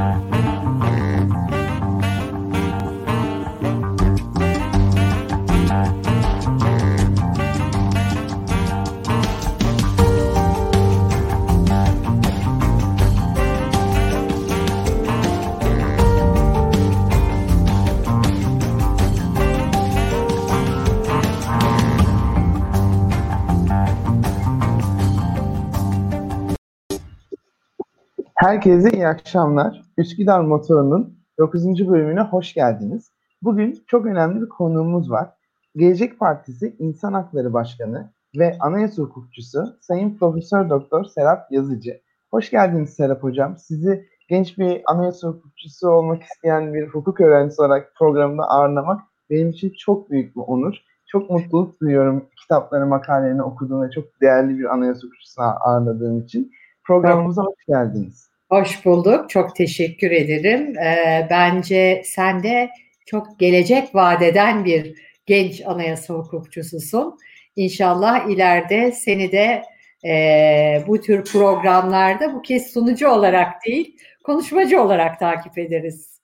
Bye. Herkese iyi akşamlar. Üsküdar Motoru'nun 9. bölümüne hoş geldiniz. Bugün çok önemli bir konuğumuz var. Gelecek Partisi İnsan Hakları Başkanı ve Anayasa Hukukçusu Sayın Profesör Doktor Serap Yazıcı. Hoş geldiniz Serap Hocam. Sizi genç bir anayasa hukukçusu olmak isteyen bir hukuk öğrencisi olarak programda ağırlamak benim için çok büyük bir onur. Çok mutluluk duyuyorum kitapları, makalelerini okuduğum ve çok değerli bir anayasa hukukçusunu ağırladığım için. Programımıza hoş geldiniz. Hoş bulduk. Çok teşekkür ederim. Ee, bence sen de çok gelecek vadeden bir genç anayasa hukukçususun. İnşallah ileride seni de e, bu tür programlarda bu kez sunucu olarak değil, konuşmacı olarak takip ederiz.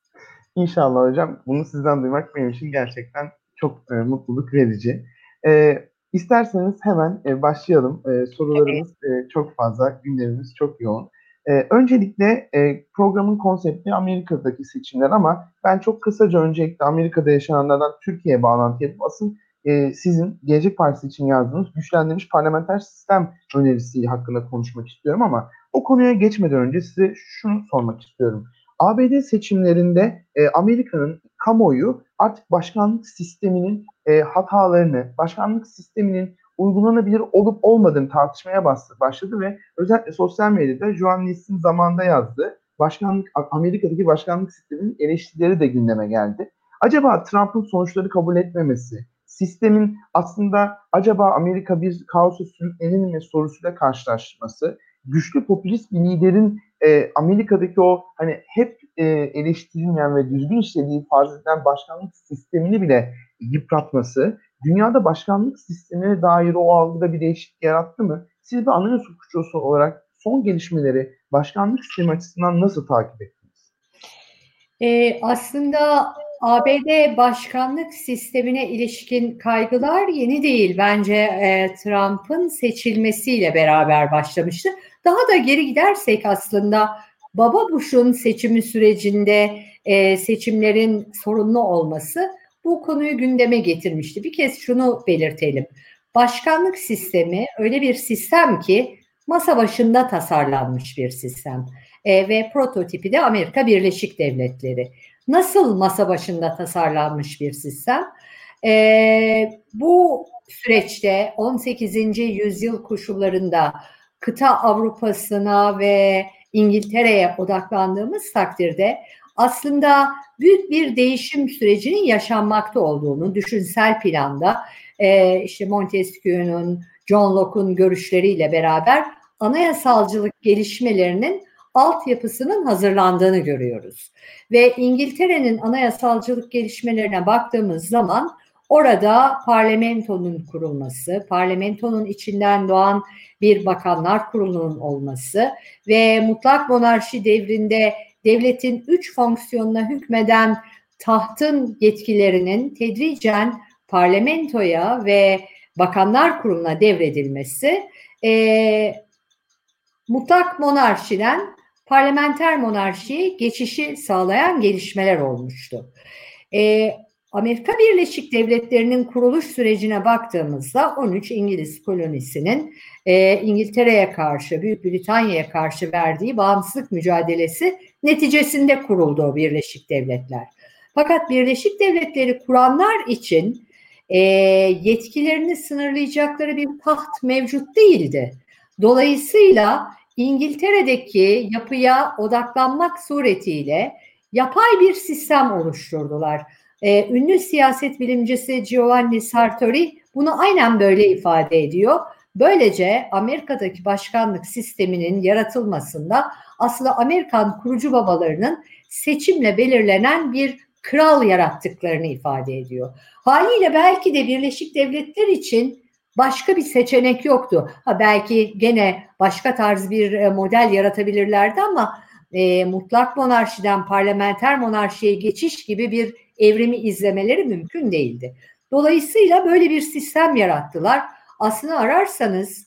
İnşallah hocam. Bunu sizden duymak benim için gerçekten çok e, mutluluk verici. E, isterseniz hemen e, başlayalım. E, sorularımız e, çok fazla, gündemimiz çok yoğun. Ee, öncelikle e, programın konsepti Amerika'daki seçimler ama ben çok kısaca öncelikle Amerika'da yaşananlardan Türkiye'ye bağlantı yapıp asıl e, sizin Gelecek Partisi için yazdığınız güçlendirilmiş parlamenter sistem önerisi hakkında konuşmak istiyorum ama o konuya geçmeden önce size şunu sormak istiyorum. ABD seçimlerinde e, Amerika'nın kamuoyu artık başkanlık sisteminin e, hatalarını, başkanlık sisteminin uygulanabilir olup olmadığını tartışmaya başladı ve özellikle sosyal medyada journalistin zamanda yazdı. Başkanlık Amerika'daki başkanlık sisteminin eleştirileri de gündeme geldi. Acaba Trump'ın sonuçları kabul etmemesi, sistemin aslında acaba Amerika bir kaosa sürüklenir mi sorusuyla karşılaşması, güçlü popülist bir liderin e, Amerika'daki o hani hep e, eleştirilmeyen ve düzgün işlediği farz edilen başkanlık sistemini bile yıpratması, dünyada başkanlık sistemine dair o algıda bir değişiklik yarattı mı? Siz bir anayasa hukukçusu olarak son gelişmeleri başkanlık sistemi açısından nasıl takip ettiniz? Ee, aslında ABD başkanlık sistemine ilişkin kaygılar yeni değil. Bence e, Trump'ın seçilmesiyle beraber başlamıştı. Daha da geri gidersek aslında Baba Bush'un seçimi sürecinde e, seçimlerin sorunlu olması bu konuyu gündeme getirmişti. Bir kez şunu belirtelim. Başkanlık sistemi öyle bir sistem ki masa başında tasarlanmış bir sistem e, ve prototipi de Amerika Birleşik Devletleri. Nasıl masa başında tasarlanmış bir sistem? E, bu süreçte 18. yüzyıl koşullarında kıta Avrupa'sına ve İngiltere'ye odaklandığımız takdirde aslında büyük bir değişim sürecinin yaşanmakta olduğunu düşünsel planda e, işte Montesquieu'nun, John Locke'un görüşleriyle beraber anayasalcılık gelişmelerinin altyapısının hazırlandığını görüyoruz. Ve İngiltere'nin anayasalcılık gelişmelerine baktığımız zaman orada parlamentonun kurulması, parlamentonun içinden doğan bir bakanlar kurulunun olması ve mutlak monarşi devrinde devletin üç fonksiyonuna hükmeden tahtın yetkilerinin tedricen parlamentoya ve bakanlar kuruluna devredilmesi e, mutlak monarşiden parlamenter monarşiye geçişi sağlayan gelişmeler olmuştu. E, Amerika Birleşik Devletleri'nin kuruluş sürecine baktığımızda 13 İngiliz kolonisinin e, İngiltere'ye karşı, Büyük Britanya'ya karşı verdiği bağımsızlık mücadelesi neticesinde kuruldu o Birleşik Devletler. Fakat Birleşik Devletleri kuranlar için e, yetkilerini sınırlayacakları bir taht mevcut değildi. Dolayısıyla İngiltere'deki yapıya odaklanmak suretiyle yapay bir sistem oluşturdular. E, ünlü siyaset bilimcisi Giovanni Sartori bunu aynen böyle ifade ediyor. Böylece Amerika'daki başkanlık sisteminin yaratılmasında aslında Amerikan kurucu babalarının seçimle belirlenen bir kral yarattıklarını ifade ediyor. Haliyle belki de Birleşik Devletler için başka bir seçenek yoktu. Ha belki gene başka tarz bir e, model yaratabilirlerdi ama e, mutlak monarşiden parlamenter monarşiye geçiş gibi bir evrimi izlemeleri mümkün değildi. Dolayısıyla böyle bir sistem yarattılar. Aslında ararsanız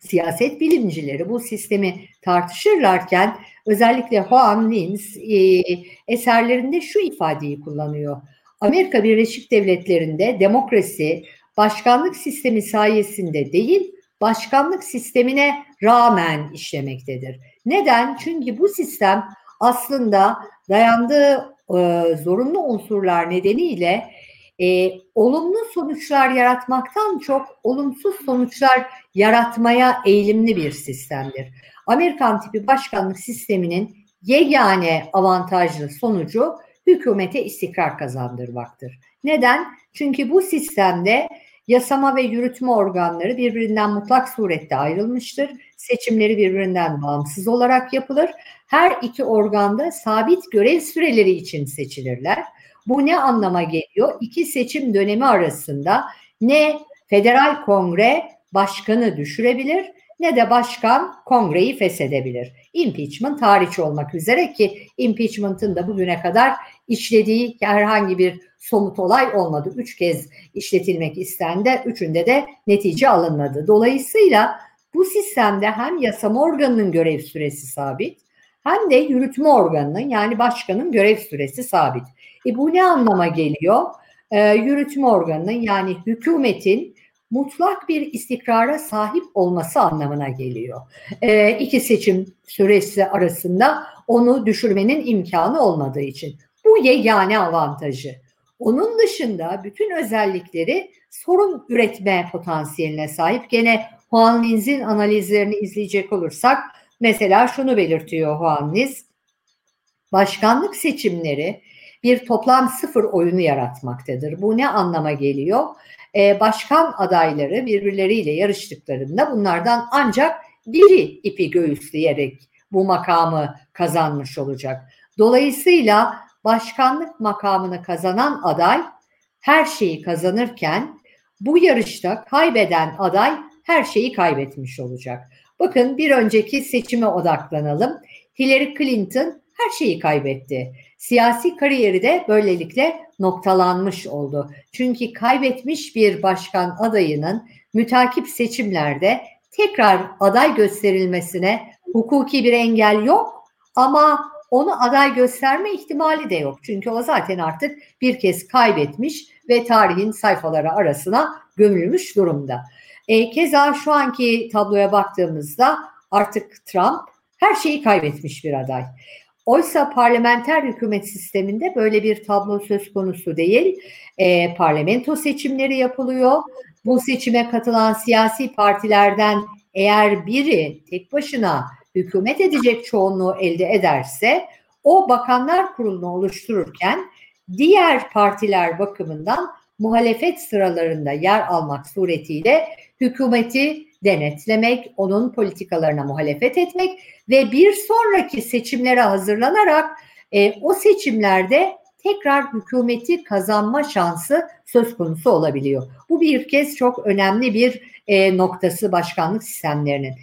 siyaset bilimcileri bu sistemi tartışırlarken özellikle Juan Linz e, eserlerinde şu ifadeyi kullanıyor. Amerika Birleşik Devletleri'nde demokrasi başkanlık sistemi sayesinde değil, başkanlık sistemine rağmen işlemektedir. Neden? Çünkü bu sistem aslında dayandığı e, zorunlu unsurlar nedeniyle e, olumlu sonuçlar yaratmaktan çok olumsuz sonuçlar yaratmaya eğilimli bir sistemdir. Amerikan tipi başkanlık sisteminin yegane avantajlı sonucu hükümete istikrar kazandırmaktır. Neden? Çünkü bu sistemde yasama ve yürütme organları birbirinden mutlak surette ayrılmıştır. Seçimleri birbirinden bağımsız olarak yapılır. Her iki organda sabit görev süreleri için seçilirler. Bu ne anlama geliyor? İki seçim dönemi arasında ne federal kongre başkanı düşürebilir ne de başkan kongreyi feshedebilir. Impeachment hariç olmak üzere ki impeachment'ın da bugüne kadar işlediği herhangi bir somut olay olmadı. Üç kez işletilmek istendi. Üçünde de netice alınmadı. Dolayısıyla bu sistemde hem yasama organının görev süresi sabit hem de yürütme organının yani başkanın görev süresi sabit. E bu ne anlama geliyor? E, yürütme organının yani hükümetin mutlak bir istikrara sahip olması anlamına geliyor. E, iki seçim süresi arasında onu düşürmenin imkanı olmadığı için. Bu yegane avantajı. Onun dışında bütün özellikleri sorun üretme potansiyeline sahip. Gene Juan Linz'in analizlerini izleyecek olursak mesela şunu belirtiyor Juan Linz. Başkanlık seçimleri bir toplam sıfır oyunu yaratmaktadır. Bu ne anlama geliyor? Ee, başkan adayları birbirleriyle yarıştıklarında bunlardan ancak biri ipi göğüsleyerek bu makamı kazanmış olacak. Dolayısıyla başkanlık makamını kazanan aday her şeyi kazanırken bu yarışta kaybeden aday her şeyi kaybetmiş olacak. Bakın bir önceki seçime odaklanalım. Hillary Clinton her şeyi kaybetti. Siyasi kariyeri de böylelikle noktalanmış oldu. Çünkü kaybetmiş bir başkan adayının mütakip seçimlerde tekrar aday gösterilmesine hukuki bir engel yok ama onu aday gösterme ihtimali de yok. Çünkü o zaten artık bir kez kaybetmiş ve tarihin sayfaları arasına gömülmüş durumda. E, keza şu anki tabloya baktığımızda artık Trump her şeyi kaybetmiş bir aday. Oysa parlamenter hükümet sisteminde böyle bir tablo söz konusu değil. E, parlamento seçimleri yapılıyor. Bu seçime katılan siyasi partilerden eğer biri tek başına hükümet edecek çoğunluğu elde ederse o bakanlar kurulunu oluştururken diğer partiler bakımından muhalefet sıralarında yer almak suretiyle hükümeti denetlemek, onun politikalarına muhalefet etmek ve bir sonraki seçimlere hazırlanarak e, o seçimlerde tekrar hükümeti kazanma şansı söz konusu olabiliyor. Bu bir kez çok önemli bir e, noktası başkanlık sistemlerinin.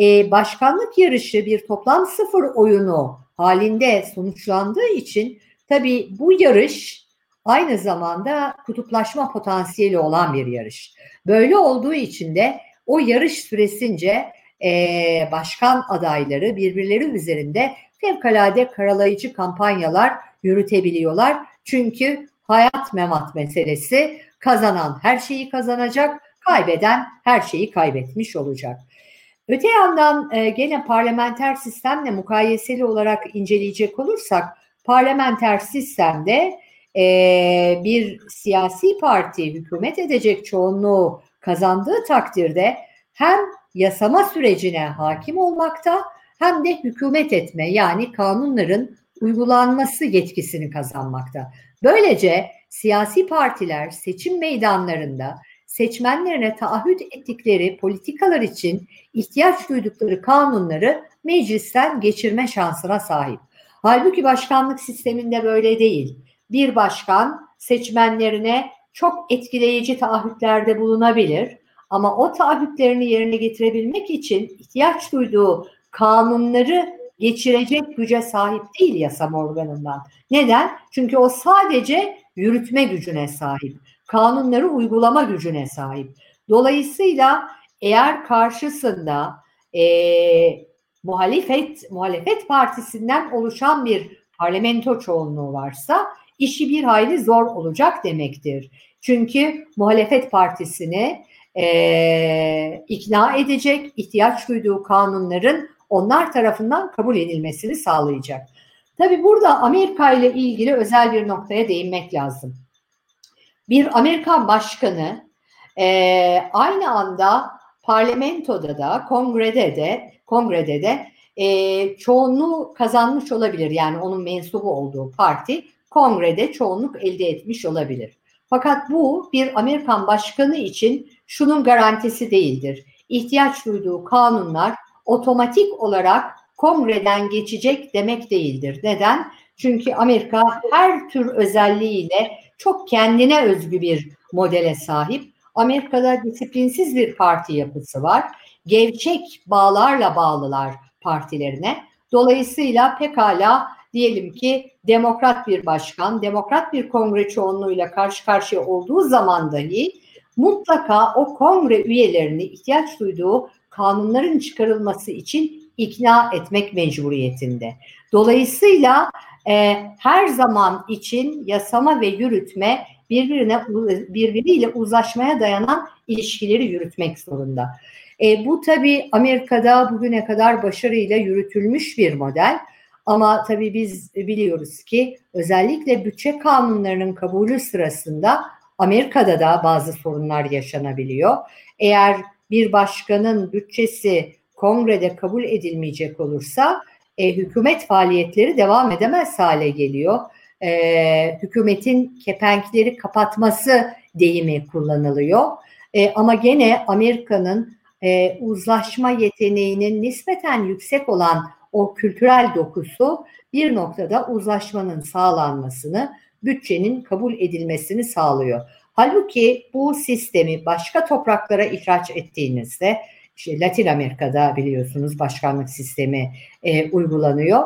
E, başkanlık yarışı bir toplam sıfır oyunu halinde sonuçlandığı için tabii bu yarış aynı zamanda kutuplaşma potansiyeli olan bir yarış. Böyle olduğu için de o yarış süresince e, başkan adayları birbirleri üzerinde fevkalade karalayıcı kampanyalar yürütebiliyorlar. Çünkü hayat memat meselesi kazanan her şeyi kazanacak, kaybeden her şeyi kaybetmiş olacak. Öte yandan e, gene parlamenter sistemle mukayeseli olarak inceleyecek olursak parlamenter sistemde e, bir siyasi parti hükümet edecek çoğunluğu kazandığı takdirde hem yasama sürecine hakim olmakta hem de hükümet etme yani kanunların uygulanması yetkisini kazanmakta. Böylece siyasi partiler seçim meydanlarında seçmenlerine taahhüt ettikleri politikalar için ihtiyaç duydukları kanunları meclisten geçirme şansına sahip. Halbuki başkanlık sisteminde böyle değil. Bir başkan seçmenlerine çok etkileyici taahhütlerde bulunabilir ama o taahhütlerini yerine getirebilmek için ihtiyaç duyduğu kanunları geçirecek güce sahip değil yasama organından. Neden? Çünkü o sadece yürütme gücüne sahip. Kanunları uygulama gücüne sahip. Dolayısıyla eğer karşısında e, muhalefet muhalefet partisinden oluşan bir parlamento çoğunluğu varsa işi bir hayli zor olacak demektir. Çünkü muhalefet partisini e, ikna edecek, ihtiyaç duyduğu kanunların onlar tarafından kabul edilmesini sağlayacak. Tabi burada Amerika ile ilgili özel bir noktaya değinmek lazım. Bir Amerikan başkanı e, aynı anda parlamentoda da, kongrede de, kongrede de e, çoğunluğu kazanmış olabilir. Yani onun mensubu olduğu parti kongrede çoğunluk elde etmiş olabilir. Fakat bu bir Amerikan başkanı için şunun garantisi değildir. İhtiyaç duyduğu kanunlar otomatik olarak kongreden geçecek demek değildir. Neden? Çünkü Amerika her tür özelliğiyle çok kendine özgü bir modele sahip. Amerika'da disiplinsiz bir parti yapısı var. Gevşek bağlarla bağlılar partilerine. Dolayısıyla pekala diyelim ki demokrat bir başkan, demokrat bir kongre çoğunluğuyla karşı karşıya olduğu zaman dahi mutlaka o kongre üyelerini ihtiyaç duyduğu kanunların çıkarılması için ikna etmek mecburiyetinde. Dolayısıyla e, her zaman için yasama ve yürütme birbirine birbiriyle uzlaşmaya dayanan ilişkileri yürütmek zorunda. E, bu tabii Amerika'da bugüne kadar başarıyla yürütülmüş bir model. Ama tabii biz biliyoruz ki özellikle bütçe kanunlarının kabulü sırasında Amerika'da da bazı sorunlar yaşanabiliyor. Eğer bir başkanın bütçesi kongrede kabul edilmeyecek olursa e, hükümet faaliyetleri devam edemez hale geliyor. E, hükümetin kepenkleri kapatması deyimi kullanılıyor. E, ama gene Amerika'nın e, uzlaşma yeteneğinin nispeten yüksek olan o kültürel dokusu bir noktada uzlaşmanın sağlanmasını, bütçenin kabul edilmesini sağlıyor. Halbuki bu sistemi başka topraklara ihraç ettiğinizde, işte Latin Amerika'da biliyorsunuz başkanlık sistemi e, uygulanıyor.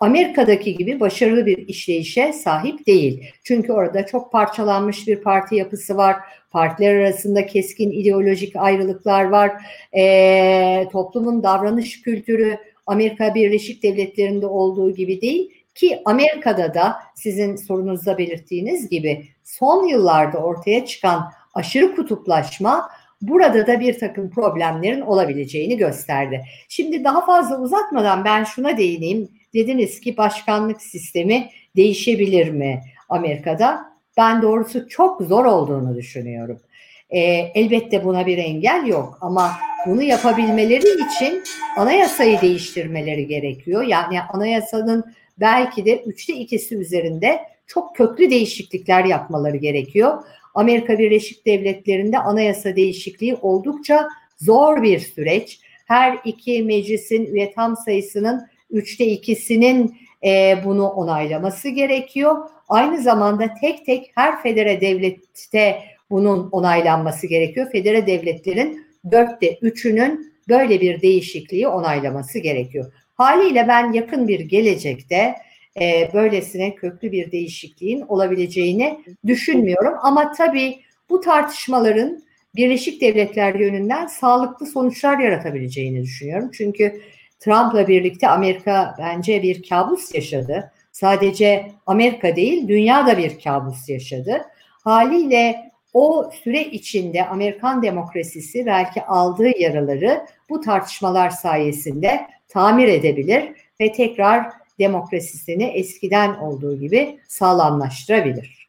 Amerika'daki gibi başarılı bir işleyişe sahip değil. Çünkü orada çok parçalanmış bir parti yapısı var. Partiler arasında keskin ideolojik ayrılıklar var. E, toplumun davranış kültürü Amerika Birleşik Devletleri'nde olduğu gibi değil ki Amerika'da da sizin sorunuzda belirttiğiniz gibi son yıllarda ortaya çıkan aşırı kutuplaşma burada da bir takım problemlerin olabileceğini gösterdi. Şimdi daha fazla uzatmadan ben şuna değineyim. Dediniz ki başkanlık sistemi değişebilir mi Amerika'da? Ben doğrusu çok zor olduğunu düşünüyorum. E, elbette buna bir engel yok ama bunu yapabilmeleri için anayasayı değiştirmeleri gerekiyor. Yani anayasanın belki de üçte ikisi üzerinde çok köklü değişiklikler yapmaları gerekiyor. Amerika Birleşik Devletleri'nde anayasa değişikliği oldukça zor bir süreç. Her iki meclisin üye tam sayısının üçte ikisinin e, bunu onaylaması gerekiyor. Aynı zamanda tek tek her federe devlette bunun onaylanması gerekiyor. Federe devletlerin dörtte üçünün böyle bir değişikliği onaylaması gerekiyor. Haliyle ben yakın bir gelecekte e, böylesine köklü bir değişikliğin olabileceğini düşünmüyorum. Ama tabii bu tartışmaların Birleşik Devletler yönünden sağlıklı sonuçlar yaratabileceğini düşünüyorum. Çünkü Trump'la birlikte Amerika bence bir kabus yaşadı. Sadece Amerika değil, dünya da bir kabus yaşadı. Haliyle o süre içinde Amerikan demokrasisi belki aldığı yaraları bu tartışmalar sayesinde tamir edebilir ve tekrar demokrasisini eskiden olduğu gibi sağlamlaştırabilir.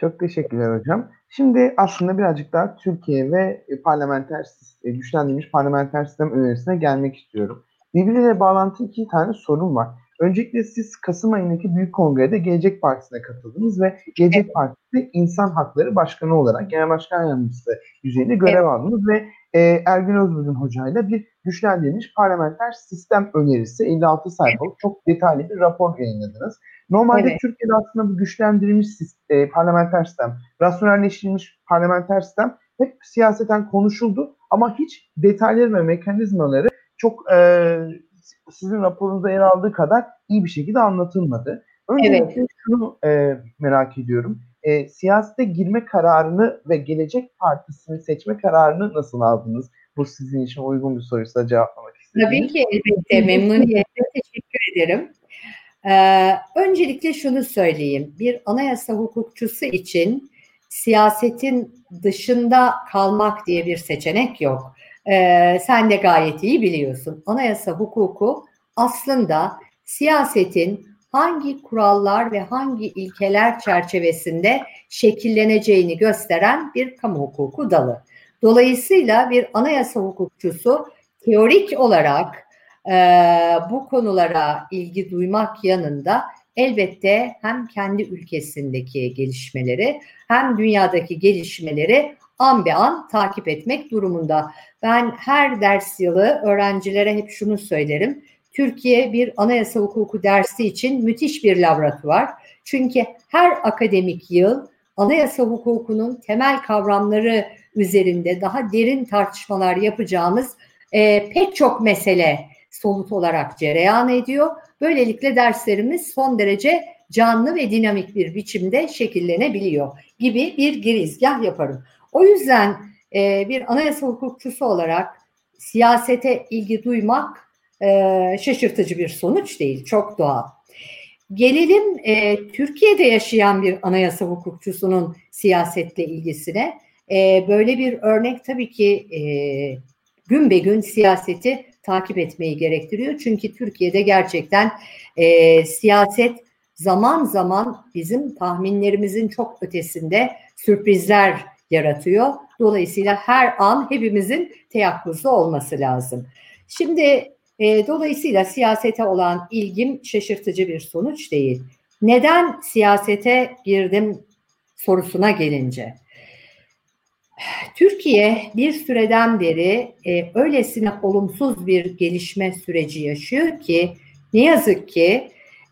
Çok teşekkürler hocam. Şimdi aslında birazcık daha Türkiye ve parlamenter e, güçlendirilmiş parlamenter sistem önerisine gelmek istiyorum. Birbiriyle bağlantı iki tane sorun var. Öncelikle siz Kasım ayındaki Büyük Kongre'de Gelecek Partisi'ne katıldınız ve Gelecek evet. Partisi İnsan Hakları Başkanı olarak Genel Başkan Yardımcısı düzeyinde görev evet. aldınız ve e, Ergün Özbürgün hocayla bir güçlendirilmiş parlamenter sistem önerisi 56 sayfalık çok detaylı bir rapor yayınladınız. Normalde evet. Türkiye'de aslında bu güçlendirilmiş e, parlamenter sistem, rasyonelleştirilmiş parlamenter sistem hep siyaseten konuşuldu ama hiç detayları ve mekanizmaları çok e, sizin raporunuzda yer aldığı kadar iyi bir şekilde anlatılmadı. Öncelikle evet. şunu e, merak ediyorum. E, siyasete girme kararını ve Gelecek Partisi'ni seçme kararını nasıl aldınız? Bu sizin için uygun bir soruysa cevaplamak istedim. Tabii ki elbette memnuniyetle teşekkür ederim. Ee, öncelikle şunu söyleyeyim. Bir anayasa hukukçusu için siyasetin dışında kalmak diye bir seçenek yok. Ee, sen de gayet iyi biliyorsun. Anayasa hukuku aslında siyasetin hangi kurallar ve hangi ilkeler çerçevesinde şekilleneceğini gösteren bir kamu hukuku dalı. Dolayısıyla bir anayasa hukukçusu teorik olarak e, bu konulara ilgi duymak yanında elbette hem kendi ülkesindeki gelişmeleri hem dünyadaki gelişmeleri an be an takip etmek durumunda. Ben her ders yılı öğrencilere hep şunu söylerim. Türkiye bir anayasa hukuku dersi için müthiş bir laboratuvar. Çünkü her akademik yıl anayasa hukukunun temel kavramları üzerinde daha derin tartışmalar yapacağımız e, pek çok mesele somut olarak cereyan ediyor. Böylelikle derslerimiz son derece canlı ve dinamik bir biçimde şekillenebiliyor gibi bir girizgah yaparım. O yüzden e, bir anayasa hukukçusu olarak siyasete ilgi duymak e, şaşırtıcı bir sonuç değil, çok doğal. Gelelim e, Türkiye'de yaşayan bir anayasa hukukçusunun siyasetle ilgisine. E, böyle bir örnek tabii ki e, gün be gün siyaseti takip etmeyi gerektiriyor. Çünkü Türkiye'de gerçekten e, siyaset zaman zaman bizim tahminlerimizin çok ötesinde sürprizler yaratıyor. Dolayısıyla her an hepimizin teyakkuzda olması lazım. Şimdi e, dolayısıyla siyasete olan ilgim şaşırtıcı bir sonuç değil. Neden siyasete girdim sorusuna gelince. Türkiye bir süreden beri e, öylesine olumsuz bir gelişme süreci yaşıyor ki ne yazık ki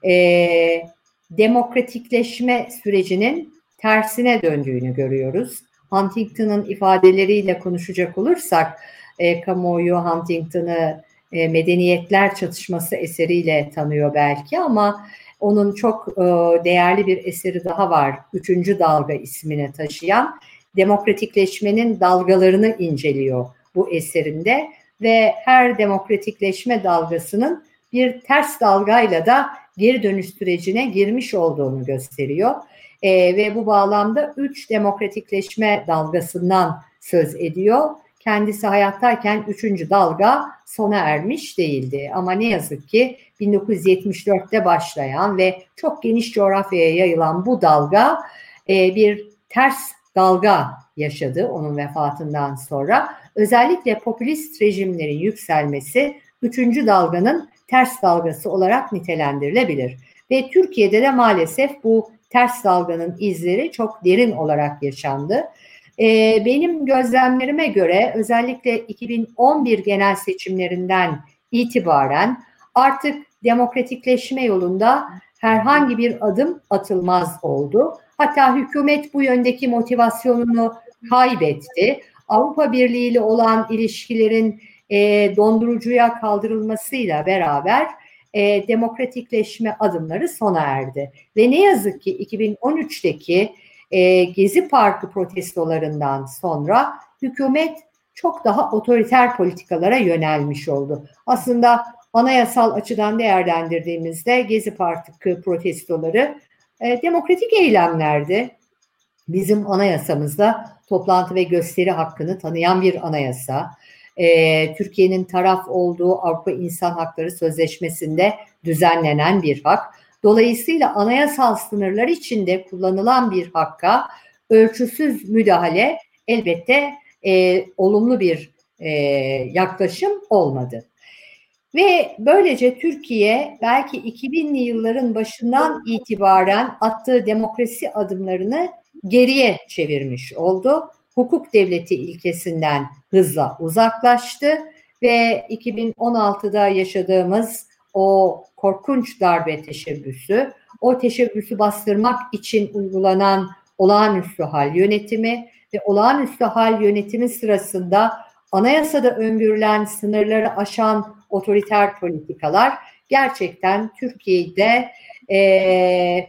e, demokratikleşme sürecinin tersine döndüğünü görüyoruz. Huntington'ın ifadeleriyle konuşacak olursak e, kamuoyu Huntington'ı e, medeniyetler çatışması eseriyle tanıyor belki ama onun çok e, değerli bir eseri daha var. Üçüncü dalga ismini taşıyan demokratikleşmenin dalgalarını inceliyor bu eserinde ve her demokratikleşme dalgasının bir ters dalgayla da geri dönüş sürecine girmiş olduğunu gösteriyor. E, ve bu bağlamda üç demokratikleşme dalgasından söz ediyor. Kendisi hayattayken üçüncü dalga sona ermiş değildi. Ama ne yazık ki 1974'te başlayan ve çok geniş coğrafyaya yayılan bu dalga e, bir ters dalga yaşadı onun vefatından sonra. Özellikle popülist rejimlerin yükselmesi üçüncü dalganın ters dalgası olarak nitelendirilebilir. Ve Türkiye'de de maalesef bu ters dalganın izleri çok derin olarak yaşandı. Ee, benim gözlemlerime göre özellikle 2011 genel seçimlerinden itibaren artık demokratikleşme yolunda herhangi bir adım atılmaz oldu. Hatta hükümet bu yöndeki motivasyonunu kaybetti. Avrupa Birliği ile olan ilişkilerin e, dondurucuya kaldırılmasıyla beraber e, demokratikleşme adımları sona erdi. Ve ne yazık ki 2013'teki e, Gezi Parkı protestolarından sonra hükümet çok daha otoriter politikalara yönelmiş oldu. Aslında anayasal açıdan değerlendirdiğimizde Gezi Parkı protestoları e, demokratik eylemlerdi. Bizim anayasamızda toplantı ve gösteri hakkını tanıyan bir anayasa. E, Türkiye'nin taraf olduğu Avrupa İnsan Hakları Sözleşmesi'nde düzenlenen bir hak. Dolayısıyla anayasal sınırlar içinde kullanılan bir hakka ölçüsüz müdahale elbette e, olumlu bir e, yaklaşım olmadı. Ve böylece Türkiye belki 2000'li yılların başından itibaren attığı demokrasi adımlarını geriye çevirmiş oldu. Hukuk devleti ilkesinden hızla uzaklaştı ve 2016'da yaşadığımız o korkunç darbe teşebbüsü, o teşebbüsü bastırmak için uygulanan olağanüstü hal yönetimi ve olağanüstü hal yönetimi sırasında anayasada öngörülen sınırları aşan otoriter politikalar gerçekten Türkiye'de e,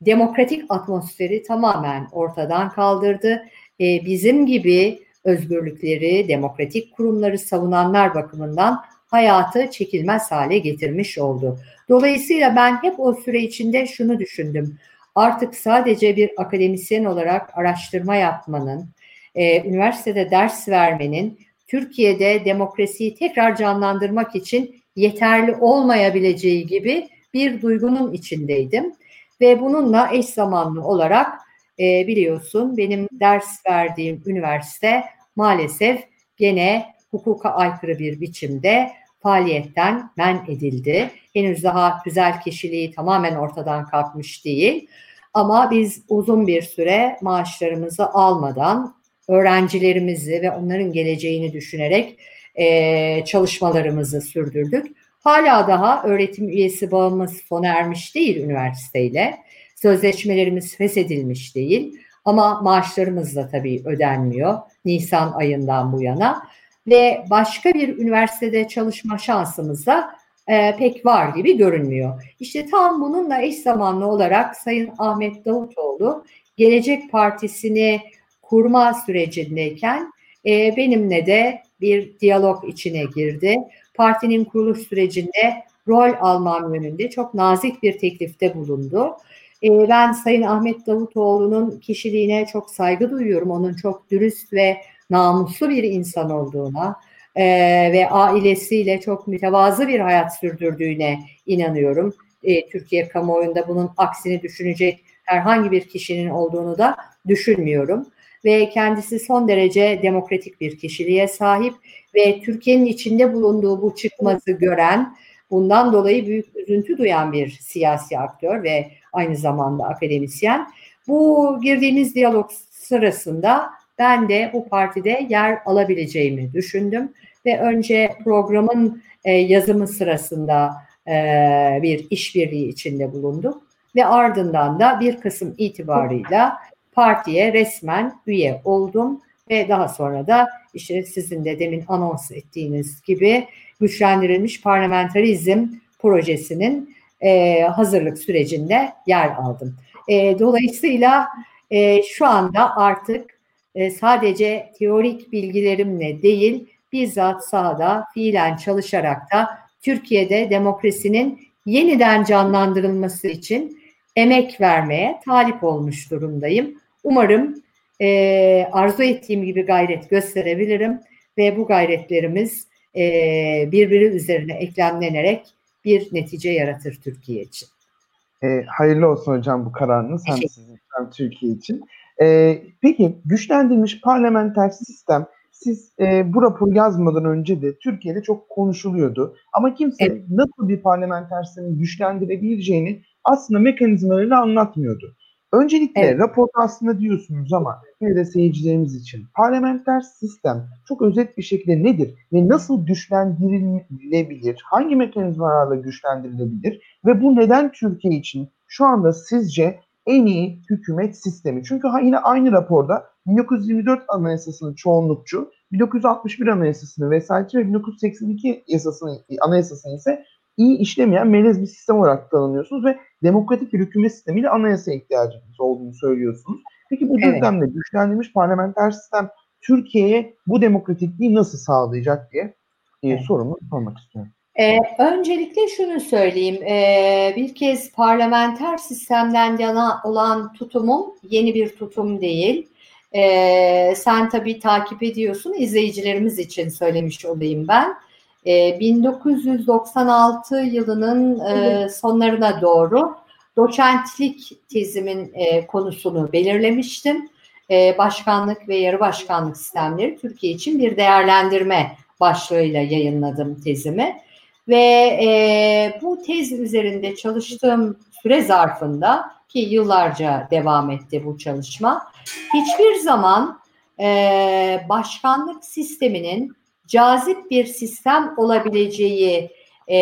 demokratik atmosferi tamamen ortadan kaldırdı. E, bizim gibi özgürlükleri, demokratik kurumları savunanlar bakımından hayatı çekilmez hale getirmiş oldu. Dolayısıyla ben hep o süre içinde şunu düşündüm. Artık sadece bir akademisyen olarak araştırma yapmanın, e, üniversitede ders vermenin Türkiye'de demokrasiyi tekrar canlandırmak için yeterli olmayabileceği gibi bir duygunun içindeydim. Ve bununla eş zamanlı olarak e, biliyorsun benim ders verdiğim üniversite maalesef gene hukuka aykırı bir biçimde faaliyetten men edildi. Henüz daha güzel kişiliği tamamen ortadan kalkmış değil. Ama biz uzun bir süre maaşlarımızı almadan öğrencilerimizi ve onların geleceğini düşünerek e, çalışmalarımızı sürdürdük. Hala daha öğretim üyesi bağımız sona ermiş değil üniversiteyle. Sözleşmelerimiz feshedilmiş değil. Ama maaşlarımız da tabii ödenmiyor Nisan ayından bu yana. Ve başka bir üniversitede çalışma şansımız da e, pek var gibi görünmüyor. İşte tam bununla eş zamanlı olarak Sayın Ahmet Davutoğlu Gelecek Partisi'ni kurma sürecindeyken e, benimle de bir diyalog içine girdi. Partinin kuruluş sürecinde rol almam yönünde çok nazik bir teklifte bulundu. E, ben Sayın Ahmet Davutoğlu'nun kişiliğine çok saygı duyuyorum. Onun çok dürüst ve namuslu bir insan olduğuna e, ve ailesiyle çok mütevazı bir hayat sürdürdüğüne inanıyorum. E, Türkiye kamuoyunda bunun aksini düşünecek herhangi bir kişinin olduğunu da düşünmüyorum ve kendisi son derece demokratik bir kişiliğe sahip ve Türkiye'nin içinde bulunduğu bu çıkmazı gören, bundan dolayı büyük üzüntü duyan bir siyasi aktör ve aynı zamanda akademisyen. Bu girdiğimiz diyalog sırasında ben de bu partide yer alabileceğimi düşündüm. Ve önce programın e, yazımı sırasında e, bir işbirliği içinde bulunduk ve ardından da bir Kasım itibarıyla partiye resmen üye oldum. Ve daha sonra da işte sizin de demin anons ettiğiniz gibi güçlendirilmiş parlamenterizm projesinin e, hazırlık sürecinde yer aldım. E, dolayısıyla e, şu anda artık e, sadece teorik bilgilerimle değil bizzat sahada fiilen çalışarak da Türkiye'de demokrasinin yeniden canlandırılması için emek vermeye talip olmuş durumdayım. Umarım e, arzu ettiğim gibi gayret gösterebilirim ve bu gayretlerimiz e, birbiri üzerine eklemlenerek bir netice yaratır Türkiye için. E, hayırlı olsun hocam bu kararınız hem sizin hem Türkiye için. E, peki güçlendirilmiş parlamenter sistem siz e, bu raporu yazmadan önce de Türkiye'de çok konuşuluyordu. Ama kimse evet. nasıl bir parlamenter sistemin güçlendirebileceğini aslında mekanizmalarıyla anlatmıyordu. Öncelikle evet. raporda aslında diyorsunuz ama yine de seyircilerimiz için parlamenter sistem çok özet bir şekilde nedir ve nasıl güçlendirilebilir? Hangi mekanizmalarla güçlendirilebilir? Ve bu neden Türkiye için şu anda sizce en iyi hükümet sistemi? Çünkü yine aynı raporda 1924 Anayasası'nın çoğunlukçu, 1961 Anayasası'nı vesaire ve 1982 yasasını, anayasasını ise iyi işlemeyen melez bir sistem olarak tanımlıyorsunuz ve demokratik bir hükümet sistemiyle anayasaya ihtiyacımız olduğunu söylüyorsunuz. Peki bu düzlemde evet. güçlendirilmiş parlamenter sistem Türkiye'ye bu demokratikliği nasıl sağlayacak diye e, evet. sorumu sormak istiyorum. Ee, öncelikle şunu söyleyeyim. Ee, bir kez parlamenter sistemden yana olan tutumum yeni bir tutum değil. Ee, sen tabii takip ediyorsun. İzleyicilerimiz için söylemiş olayım ben. 1996 ee, yılının e, sonlarına doğru doçentlik tezimin e, konusunu belirlemiştim. E, başkanlık ve yarı başkanlık sistemleri Türkiye için bir değerlendirme başlığıyla yayınladım tezimi. Ve bu tez üzerinde çalıştığım süre zarfında ki yıllarca devam etti bu çalışma, hiçbir zaman başkanlık sisteminin cazip bir sistem olabileceği e,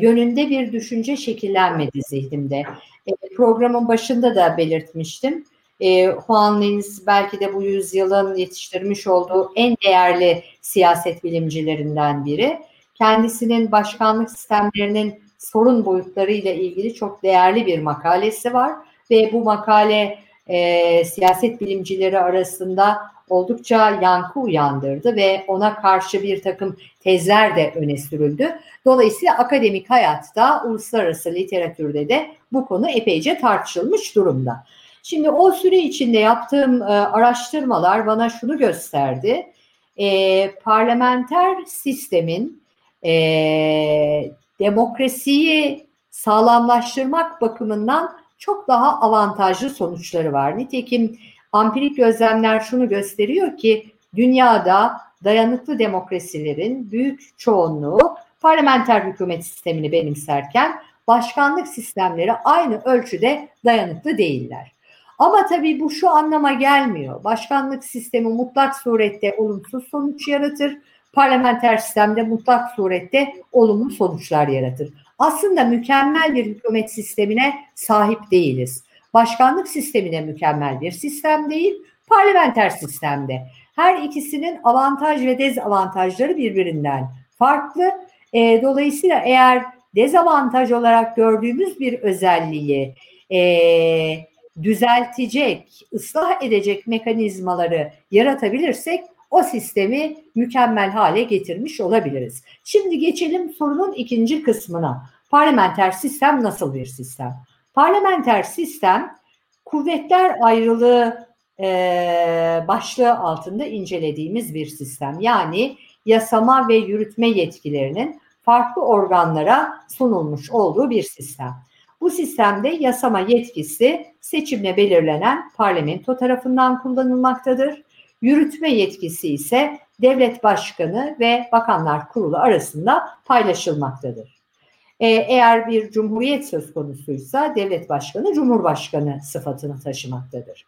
yönünde bir düşünce şekillenmedi zihnimde. E, programın başında da belirtmiştim. E, Juan Lins belki de bu yüzyılın yetiştirmiş olduğu en değerli siyaset bilimcilerinden biri. kendisinin başkanlık sistemlerinin sorun boyutlarıyla ilgili çok değerli bir makalesi var ve bu makale e, siyaset bilimcileri arasında oldukça yankı uyandırdı ve ona karşı bir takım tezler de öne sürüldü. Dolayısıyla akademik hayatta, uluslararası literatürde de bu konu epeyce tartışılmış durumda. Şimdi o süre içinde yaptığım e, araştırmalar bana şunu gösterdi. E, parlamenter sistemin e, demokrasiyi sağlamlaştırmak bakımından çok daha avantajlı sonuçları var. Nitekim ampirik gözlemler şunu gösteriyor ki dünyada dayanıklı demokrasilerin büyük çoğunluğu parlamenter hükümet sistemini benimserken başkanlık sistemleri aynı ölçüde dayanıklı değiller. Ama tabii bu şu anlama gelmiyor. Başkanlık sistemi mutlak surette olumsuz sonuç yaratır. Parlamenter sistemde mutlak surette olumlu sonuçlar yaratır. Aslında mükemmel bir hükümet sistemine sahip değiliz. Başkanlık sistemi de mükemmel bir sistem değil, parlamenter sistemde. Her ikisinin avantaj ve dezavantajları birbirinden farklı. E, dolayısıyla eğer dezavantaj olarak gördüğümüz bir özelliği e, düzeltecek, ıslah edecek mekanizmaları yaratabilirsek o sistemi mükemmel hale getirmiş olabiliriz. Şimdi geçelim sorunun ikinci kısmına. Parlamenter sistem nasıl bir sistem? Parlamenter sistem kuvvetler ayrılığı e, başlığı altında incelediğimiz bir sistem. Yani yasama ve yürütme yetkilerinin farklı organlara sunulmuş olduğu bir sistem. Bu sistemde yasama yetkisi seçimle belirlenen parlamento tarafından kullanılmaktadır. Yürütme yetkisi ise devlet başkanı ve bakanlar kurulu arasında paylaşılmaktadır. Ee, eğer bir cumhuriyet söz konusuysa devlet başkanı cumhurbaşkanı sıfatını taşımaktadır.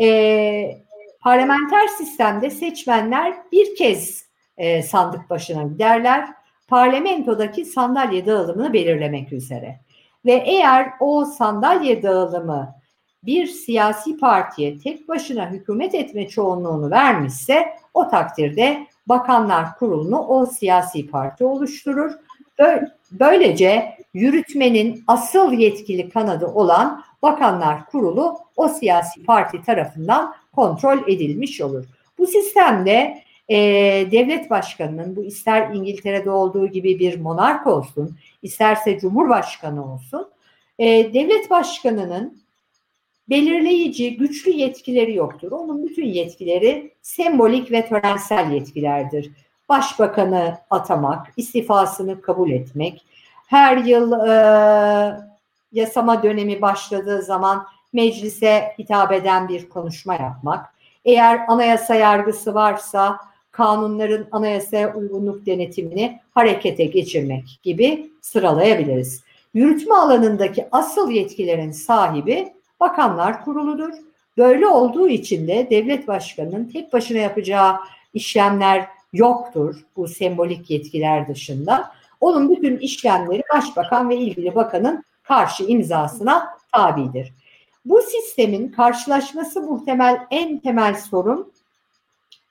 Ee, parlamenter sistemde seçmenler bir kez e, sandık başına giderler. Parlamentodaki sandalye dağılımını belirlemek üzere. Ve eğer o sandalye dağılımı bir siyasi partiye tek başına hükümet etme çoğunluğunu vermişse o takdirde bakanlar kurulunu o siyasi parti oluşturur. Böylece yürütmenin asıl yetkili kanadı olan bakanlar kurulu o siyasi parti tarafından kontrol edilmiş olur. Bu sistemde e, devlet başkanının bu ister İngiltere'de olduğu gibi bir monark olsun, isterse cumhurbaşkanı olsun, e, devlet başkanının belirleyici, güçlü yetkileri yoktur. Onun bütün yetkileri sembolik ve törensel yetkilerdir. Başbakanı atamak, istifasını kabul etmek, her yıl e, yasama dönemi başladığı zaman meclise hitap eden bir konuşma yapmak, eğer anayasa yargısı varsa kanunların anayasaya uygunluk denetimini harekete geçirmek gibi sıralayabiliriz. Yürütme alanındaki asıl yetkilerin sahibi Bakanlar Kurulu'dur. Böyle olduğu için de devlet başkanının tek başına yapacağı işlemler yoktur bu sembolik yetkiler dışında. Onun bütün işlemleri başbakan ve ilgili bakanın karşı imzasına tabidir. Bu sistemin karşılaşması muhtemel en temel sorun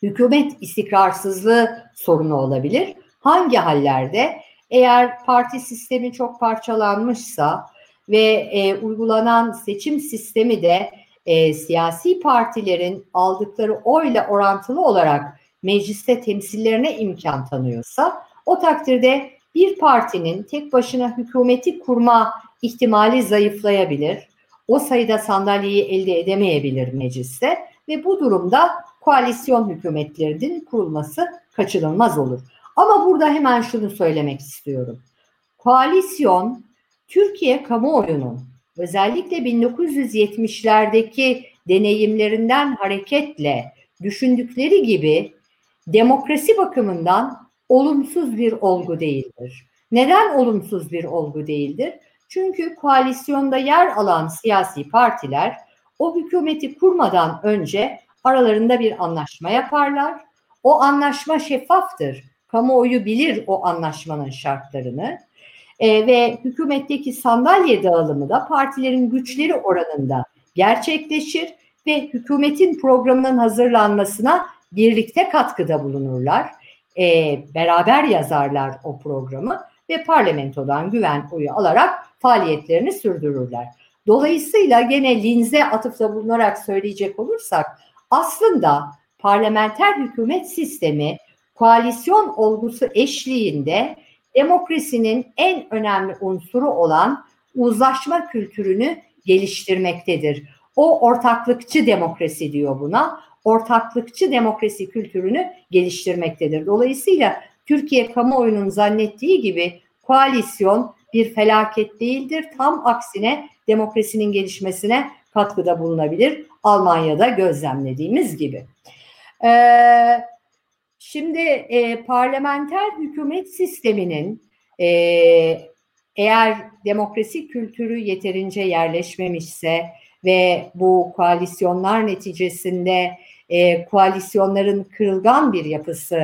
hükümet istikrarsızlığı sorunu olabilir. Hangi hallerde? Eğer parti sistemi çok parçalanmışsa ve e, uygulanan seçim sistemi de e, siyasi partilerin aldıkları oyla orantılı olarak mecliste temsillerine imkan tanıyorsa o takdirde bir partinin tek başına hükümeti kurma ihtimali zayıflayabilir. O sayıda sandalyeyi elde edemeyebilir mecliste ve bu durumda koalisyon hükümetlerinin kurulması kaçınılmaz olur. Ama burada hemen şunu söylemek istiyorum. Koalisyon Türkiye kamuoyunun özellikle 1970'lerdeki deneyimlerinden hareketle düşündükleri gibi demokrasi bakımından olumsuz bir olgu değildir. Neden olumsuz bir olgu değildir? Çünkü koalisyonda yer alan siyasi partiler o hükümeti kurmadan önce aralarında bir anlaşma yaparlar. O anlaşma şeffaftır. Kamuoyu bilir o anlaşmanın şartlarını e, ve hükümetteki sandalye dağılımı da partilerin güçleri oranında gerçekleşir ve hükümetin programının hazırlanmasına birlikte katkıda bulunurlar. e, beraber yazarlar o programı ve parlamentodan güven oyu alarak faaliyetlerini sürdürürler. Dolayısıyla gene Linz'e atıfta bulunarak söyleyecek olursak aslında parlamenter hükümet sistemi koalisyon olgusu eşliğinde demokrasinin en önemli unsuru olan uzlaşma kültürünü geliştirmektedir. O ortaklıkçı demokrasi diyor buna. Ortaklıkçı demokrasi kültürünü geliştirmektedir. Dolayısıyla Türkiye kamuoyunun zannettiği gibi koalisyon bir felaket değildir. Tam aksine demokrasinin gelişmesine katkıda bulunabilir. Almanya'da gözlemlediğimiz gibi. Ee, şimdi e, parlamenter hükümet sisteminin e, eğer demokrasi kültürü yeterince yerleşmemişse ve bu koalisyonlar neticesinde e, koalisyonların kırılgan bir yapısı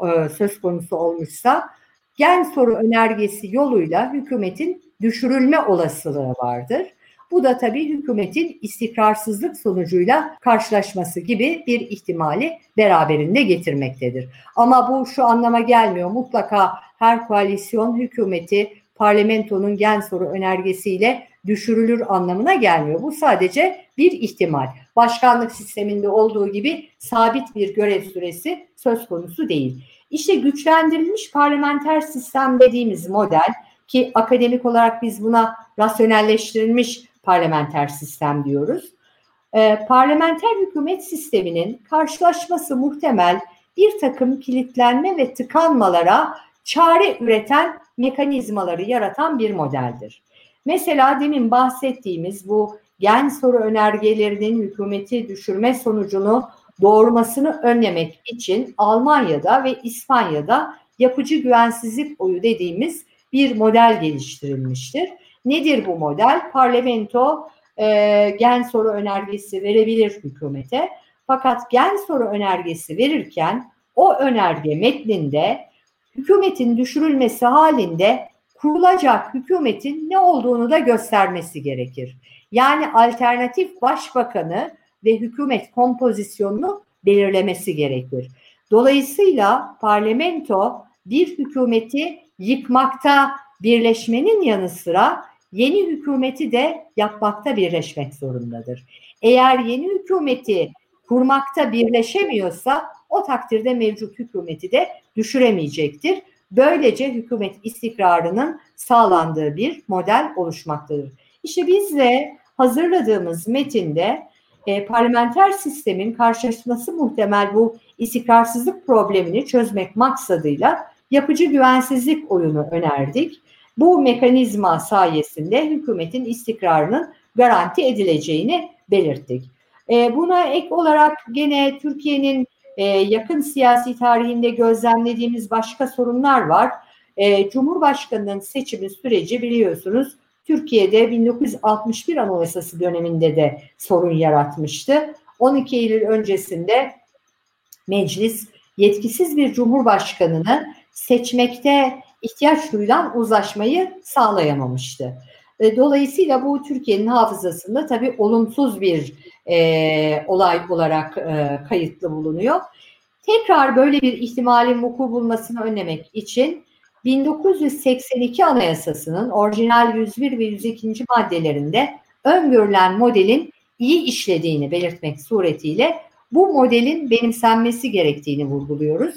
e, söz konusu olmuşsa gen soru önergesi yoluyla hükümetin düşürülme olasılığı vardır. Bu da tabii hükümetin istikrarsızlık sonucuyla karşılaşması gibi bir ihtimali beraberinde getirmektedir. Ama bu şu anlama gelmiyor. Mutlaka her koalisyon hükümeti parlamentonun gen soru önergesiyle düşürülür anlamına gelmiyor. Bu sadece bir ihtimal. Başkanlık sisteminde olduğu gibi sabit bir görev süresi söz konusu değil. İşte güçlendirilmiş parlamenter sistem dediğimiz model ki akademik olarak biz buna rasyonelleştirilmiş parlamenter sistem diyoruz. E, parlamenter hükümet sisteminin karşılaşması muhtemel bir takım kilitlenme ve tıkanmalara çare üreten mekanizmaları yaratan bir modeldir. Mesela demin bahsettiğimiz bu gen soru önergelerinin hükümeti düşürme sonucunu doğurmasını önlemek için Almanya'da ve İspanya'da yapıcı güvensizlik oyu dediğimiz bir model geliştirilmiştir. Nedir bu model? Parlamento e, gen soru önergesi verebilir hükümete. Fakat gen soru önergesi verirken o önerge metninde hükümetin düşürülmesi halinde kurulacak hükümetin ne olduğunu da göstermesi gerekir. Yani alternatif başbakanı ve hükümet kompozisyonunu belirlemesi gerekir. Dolayısıyla parlamento bir hükümeti yıkmakta birleşmenin yanı sıra yeni hükümeti de yapmakta birleşmek zorundadır. Eğer yeni hükümeti kurmakta birleşemiyorsa o takdirde mevcut hükümeti de düşüremeyecektir. Böylece hükümet istikrarının sağlandığı bir model oluşmaktadır. İşte biz de hazırladığımız metinde e, parlamenter sistemin karşılaşması muhtemel bu istikrarsızlık problemini çözmek maksadıyla yapıcı güvensizlik oyunu önerdik. Bu mekanizma sayesinde hükümetin istikrarının garanti edileceğini belirttik. E, buna ek olarak gene Türkiye'nin e, yakın siyasi tarihinde gözlemlediğimiz başka sorunlar var. E, Cumhurbaşkanının seçimi süreci biliyorsunuz Türkiye'de 1961 Anayasası döneminde de sorun yaratmıştı. 12 Eylül öncesinde meclis yetkisiz bir cumhurbaşkanını seçmekte ihtiyaç duyulan uzlaşmayı sağlayamamıştı. E, dolayısıyla bu Türkiye'nin hafızasında tabii olumsuz bir e, olay olarak e, kayıtlı bulunuyor. Tekrar böyle bir ihtimalin vuku bulmasını önlemek için 1982 Anayasası'nın orijinal 101 ve 102. maddelerinde öngörülen modelin iyi işlediğini belirtmek suretiyle bu modelin benimsenmesi gerektiğini vurguluyoruz.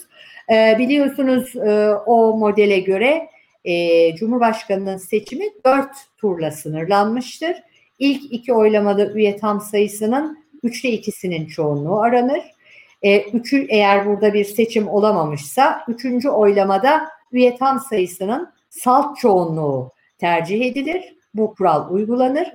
E, biliyorsunuz e, o modele göre e, Cumhurbaşkanı'nın seçimi dört turla sınırlanmıştır. İlk iki oylamada üye tam sayısının üçte ikisinin çoğunluğu aranır. E, üçü eğer burada bir seçim olamamışsa üçüncü oylamada üye tam sayısının salt çoğunluğu tercih edilir. Bu kural uygulanır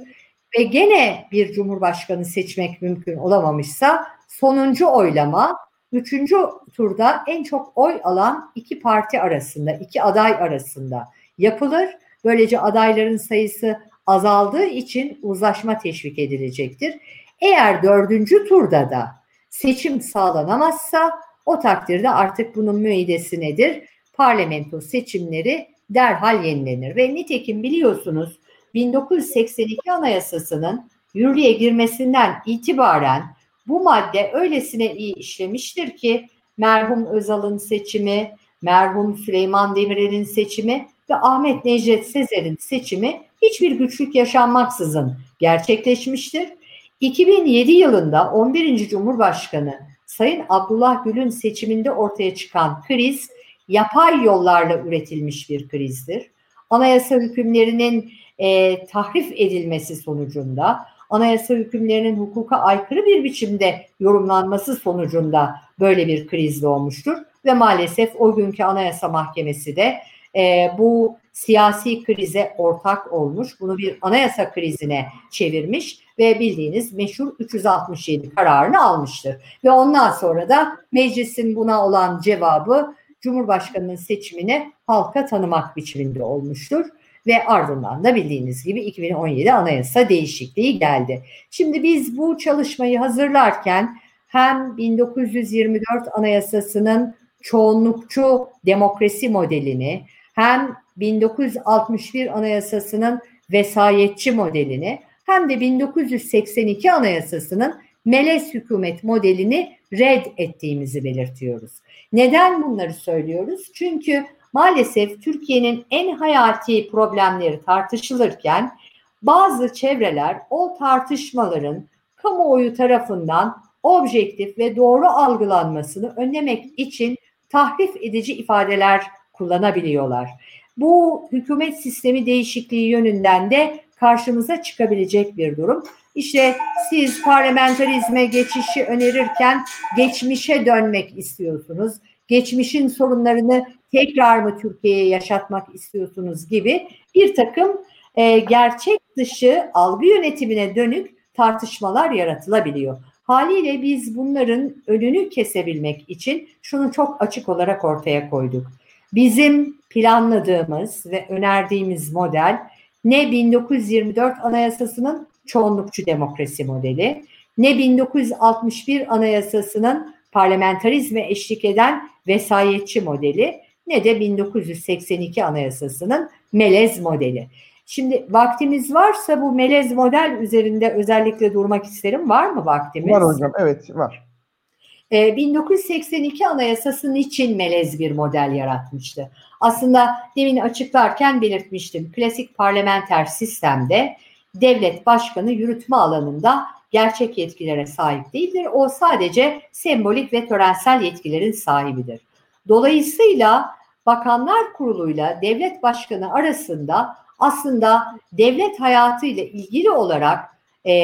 ve gene bir cumhurbaşkanı seçmek mümkün olamamışsa sonuncu oylama üçüncü turda en çok oy alan iki parti arasında, iki aday arasında yapılır. Böylece adayların sayısı azaldığı için uzlaşma teşvik edilecektir. Eğer dördüncü turda da seçim sağlanamazsa o takdirde artık bunun müeydesi nedir? Parlamento seçimleri derhal yenilenir ve nitekim biliyorsunuz 1982 Anayasası'nın yürürlüğe girmesinden itibaren bu madde öylesine iyi işlemiştir ki merhum Özal'ın seçimi, merhum Süleyman Demirel'in seçimi ve Ahmet Necdet Sezer'in seçimi hiçbir güçlük yaşanmaksızın gerçekleşmiştir. 2007 yılında 11. Cumhurbaşkanı Sayın Abdullah Gül'ün seçiminde ortaya çıkan kriz yapay yollarla üretilmiş bir krizdir. Anayasa hükümlerinin e, tahrif edilmesi sonucunda, anayasa hükümlerinin hukuka aykırı bir biçimde yorumlanması sonucunda böyle bir kriz doğmuştur. Ve maalesef o günkü Anayasa Mahkemesi de e, bu siyasi krize ortak olmuş, bunu bir anayasa krizine çevirmiş ve bildiğiniz meşhur 367 kararını almıştır. Ve ondan sonra da meclisin buna olan cevabı Cumhurbaşkanı'nın seçimini halka tanımak biçiminde olmuştur. Ve ardından da bildiğiniz gibi 2017 anayasa değişikliği geldi. Şimdi biz bu çalışmayı hazırlarken hem 1924 anayasasının çoğunlukçu demokrasi modelini hem 1961 anayasasının vesayetçi modelini hem de 1982 anayasasının melez hükümet modelini red ettiğimizi belirtiyoruz. Neden bunları söylüyoruz? Çünkü maalesef Türkiye'nin en hayati problemleri tartışılırken bazı çevreler o tartışmaların kamuoyu tarafından objektif ve doğru algılanmasını önlemek için tahrif edici ifadeler kullanabiliyorlar. Bu hükümet sistemi değişikliği yönünden de karşımıza çıkabilecek bir durum. İşte siz parlamenterizme geçişi önerirken geçmişe dönmek istiyorsunuz. Geçmişin sorunlarını tekrar mı Türkiye'ye yaşatmak istiyorsunuz gibi bir takım e, gerçek dışı algı yönetimine dönük tartışmalar yaratılabiliyor. Haliyle biz bunların önünü kesebilmek için şunu çok açık olarak ortaya koyduk. Bizim planladığımız ve önerdiğimiz model ne 1924 Anayasası'nın çoğunlukçu demokrasi modeli, ne 1961 Anayasası'nın parlamentarizme eşlik eden vesayetçi modeli, ne de 1982 Anayasası'nın melez modeli. Şimdi vaktimiz varsa bu melez model üzerinde özellikle durmak isterim. Var mı vaktimiz? Var hocam, evet var. 1982 ee, Anayasası'nın için melez bir model yaratmıştı. Aslında demin açıklarken belirtmiştim. Klasik parlamenter sistemde devlet başkanı yürütme alanında gerçek yetkilere sahip değildir. O sadece sembolik ve törensel yetkilerin sahibidir. Dolayısıyla Bakanlar Kurulu'yla devlet başkanı arasında aslında devlet hayatıyla ilgili olarak e,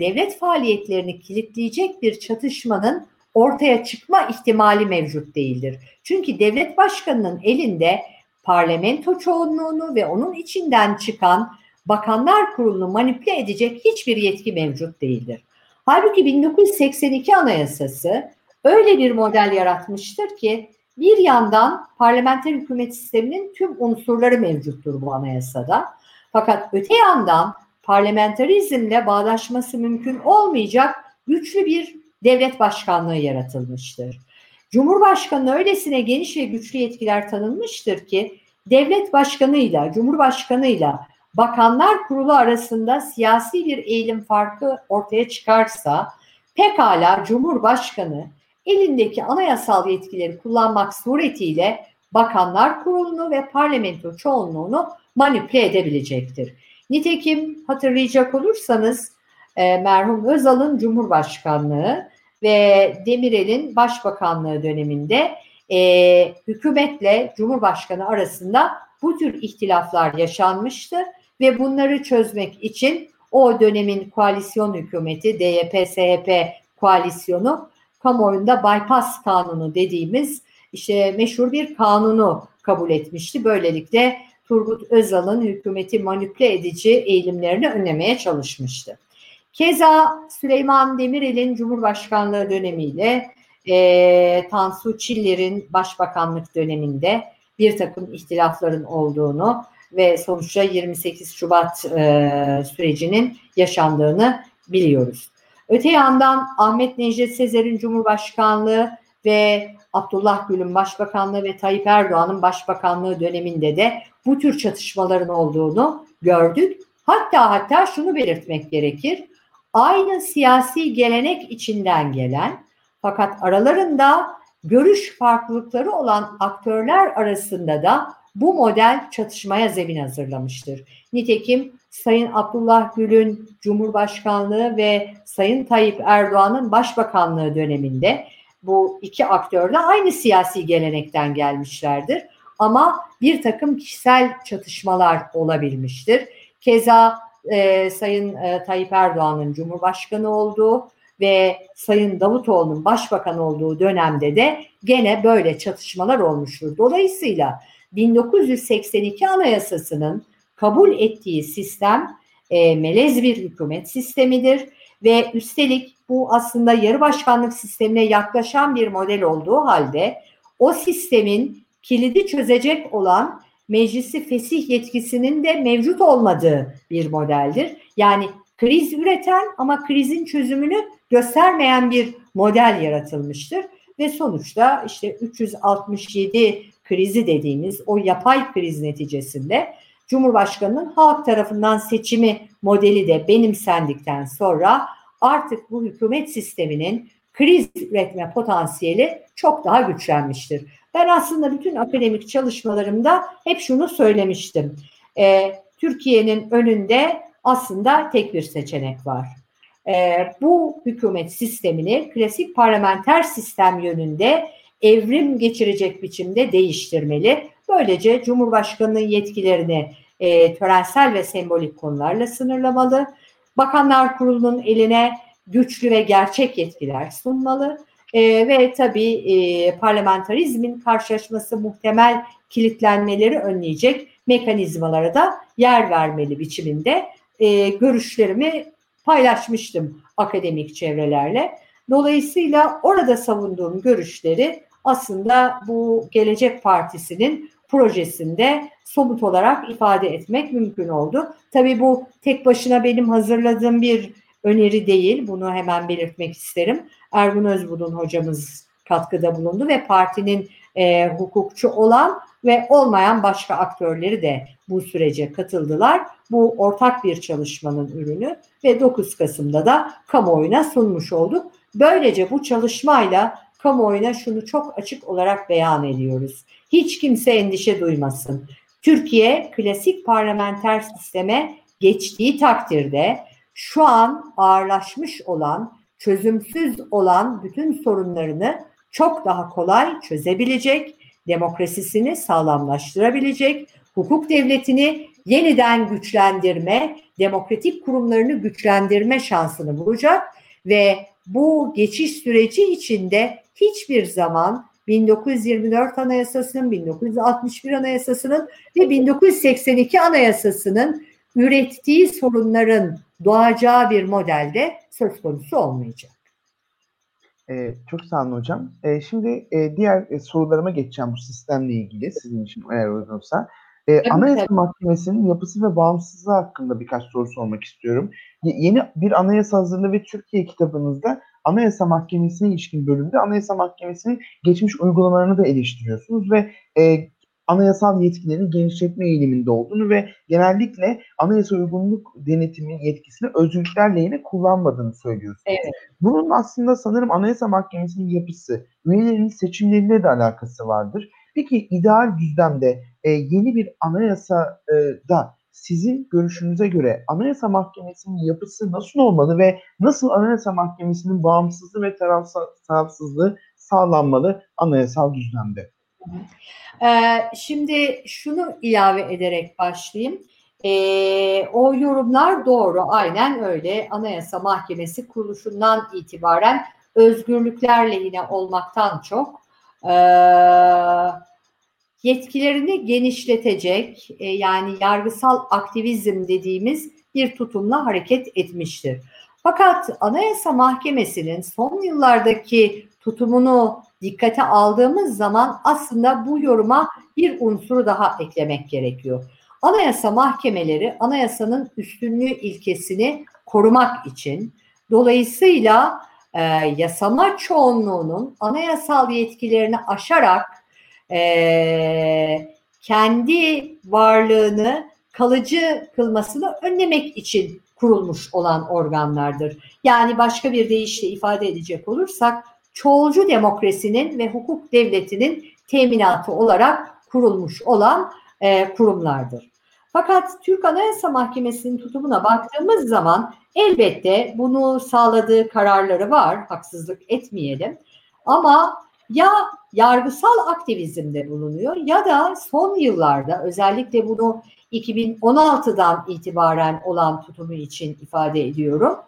devlet faaliyetlerini kilitleyecek bir çatışmanın ortaya çıkma ihtimali mevcut değildir. Çünkü devlet başkanının elinde parlamento çoğunluğunu ve onun içinden çıkan bakanlar kurulunu manipüle edecek hiçbir yetki mevcut değildir. Halbuki 1982 Anayasası öyle bir model yaratmıştır ki bir yandan parlamenter hükümet sisteminin tüm unsurları mevcuttur bu anayasada. Fakat öte yandan parlamenterizmle bağdaşması mümkün olmayacak güçlü bir devlet başkanlığı yaratılmıştır. Cumhurbaşkanı öylesine geniş ve güçlü yetkiler tanınmıştır ki devlet başkanıyla, cumhurbaşkanıyla bakanlar kurulu arasında siyasi bir eğilim farkı ortaya çıkarsa pekala cumhurbaşkanı elindeki anayasal yetkileri kullanmak suretiyle bakanlar kurulunu ve parlamento çoğunluğunu manipüle edebilecektir. Nitekim hatırlayacak olursanız e, merhum Özal'ın Cumhurbaşkanlığı ve Demirel'in Başbakanlığı döneminde e, hükümetle Cumhurbaşkanı arasında bu tür ihtilaflar yaşanmıştı ve bunları çözmek için o dönemin koalisyon hükümeti DYP-SHP koalisyonu kamuoyunda bypass kanunu dediğimiz işte meşhur bir kanunu kabul etmişti. Böylelikle Turgut Özal'ın hükümeti manipüle edici eğilimlerini önlemeye çalışmıştı. Keza Süleyman Demirel'in Cumhurbaşkanlığı dönemiyle e, Tansu Çiller'in başbakanlık döneminde bir takım ihtilafların olduğunu ve sonuçta 28 Şubat e, sürecinin yaşandığını biliyoruz. Öte yandan Ahmet Necdet Sezer'in Cumhurbaşkanlığı ve Abdullah Gül'ün başbakanlığı ve Tayyip Erdoğan'ın başbakanlığı döneminde de bu tür çatışmaların olduğunu gördük. Hatta hatta şunu belirtmek gerekir. Aynı siyasi gelenek içinden gelen fakat aralarında görüş farklılıkları olan aktörler arasında da bu model çatışmaya zemin hazırlamıştır. Nitekim Sayın Abdullah Gül'ün Cumhurbaşkanlığı ve Sayın Tayyip Erdoğan'ın Başbakanlığı döneminde bu iki aktör de aynı siyasi gelenekten gelmişlerdir. Ama bir takım kişisel çatışmalar olabilmiştir. Keza e, Sayın e, Tayyip Erdoğan'ın Cumhurbaşkanı olduğu ve Sayın Davutoğlu'nun Başbakan olduğu dönemde de gene böyle çatışmalar olmuştur. Dolayısıyla 1982 Anayasası'nın kabul ettiği sistem e, melez bir hükümet sistemidir ve üstelik bu aslında yarı başkanlık sistemine yaklaşan bir model olduğu halde o sistemin kilidi çözecek olan meclisi fesih yetkisinin de mevcut olmadığı bir modeldir. Yani kriz üreten ama krizin çözümünü göstermeyen bir model yaratılmıştır ve sonuçta işte 367 krizi dediğimiz o yapay kriz neticesinde Cumhurbaşkanı'nın halk tarafından seçimi modeli de benimsendikten sonra artık bu hükümet sisteminin kriz üretme potansiyeli çok daha güçlenmiştir. Ben aslında bütün akademik çalışmalarımda hep şunu söylemiştim. Ee, Türkiye'nin önünde aslında tek bir seçenek var. Ee, bu hükümet sistemini klasik parlamenter sistem yönünde evrim geçirecek biçimde değiştirmeli. Böylece Cumhurbaşkanı'nın yetkilerini e, törensel ve sembolik konularla sınırlamalı. Bakanlar Kurulu'nun eline güçlü ve gerçek yetkiler sunmalı. E, ve tabii e, parlamentarizmin karşılaşması muhtemel kilitlenmeleri önleyecek mekanizmalara da yer vermeli biçiminde e, görüşlerimi paylaşmıştım akademik çevrelerle. Dolayısıyla orada savunduğum görüşleri aslında bu Gelecek Partisi'nin projesinde somut olarak ifade etmek mümkün oldu. Tabii bu tek başına benim hazırladığım bir öneri değil. Bunu hemen belirtmek isterim. Ergun Özbudun hocamız katkıda bulundu ve partinin e, hukukçu olan ve olmayan başka aktörleri de bu sürece katıldılar. Bu ortak bir çalışmanın ürünü ve 9 Kasım'da da kamuoyuna sunmuş olduk. Böylece bu çalışmayla kamuoyuna şunu çok açık olarak beyan ediyoruz. Hiç kimse endişe duymasın. Türkiye klasik parlamenter sisteme geçtiği takdirde şu an ağırlaşmış olan, çözümsüz olan bütün sorunlarını çok daha kolay çözebilecek, demokrasisini sağlamlaştırabilecek, hukuk devletini yeniden güçlendirme, demokratik kurumlarını güçlendirme şansını bulacak ve bu geçiş süreci içinde hiçbir zaman 1924 Anayasası'nın, 1961 Anayasası'nın ve 1982 Anayasası'nın ürettiği sorunların doğacağı bir modelde söz konusu olmayacak. Ee, çok sağ olun hocam. Ee, şimdi e, diğer e, sorularıma geçeceğim bu sistemle ilgili sizin için eğer uygunsa. Ee, Anayasa tabii. Mahkemesi'nin yapısı ve bağımsızlığı hakkında birkaç soru sormak istiyorum. Y- yeni bir anayasa hazırlığı ve Türkiye kitabınızda Anayasa Mahkemesi'ne ilişkin bölümde Anayasa Mahkemesi'nin geçmiş uygulamalarını da eleştiriyorsunuz ve e, anayasal yetkilerini genişletme eğiliminde olduğunu ve genellikle anayasa uygunluk denetimi yetkisini özgürlükler lehine kullanmadığını söylüyorsunuz. Evet. Bunun aslında sanırım Anayasa Mahkemesi'nin yapısı, üyelerinin seçimleriyle de alakası vardır. Peki ideal düzlemde e, yeni bir anayasada sizin görüşünüze göre Anayasa Mahkemesi'nin yapısı nasıl olmalı ve nasıl Anayasa Mahkemesi'nin bağımsızlığı ve tarafsızlığı sağlanmalı anayasal düzlemde? Ee, şimdi şunu ilave ederek başlayayım. Ee, o yorumlar doğru, aynen öyle. Anayasa Mahkemesi kuruluşundan itibaren özgürlükler lehine olmaktan çok e, yetkilerini genişletecek e, yani yargısal aktivizm dediğimiz bir tutumla hareket etmiştir. Fakat Anayasa Mahkemesi'nin son yıllardaki tutumunu dikkate aldığımız zaman aslında bu yoruma bir unsuru daha eklemek gerekiyor. Anayasa mahkemeleri anayasanın üstünlüğü ilkesini korumak için dolayısıyla e, yasama çoğunluğunun anayasal yetkilerini aşarak e, kendi varlığını kalıcı kılmasını önlemek için kurulmuş olan organlardır. Yani başka bir deyişle ifade edecek olursak çoğulcu demokrasinin ve hukuk devletinin teminatı olarak kurulmuş olan e, kurumlardır. Fakat Türk Anayasa Mahkemesi'nin tutumuna baktığımız zaman elbette bunu sağladığı kararları var, haksızlık etmeyelim. Ama ya yargısal aktivizmde bulunuyor ya da son yıllarda özellikle bunu 2016'dan itibaren olan tutumu için ifade ediyorum.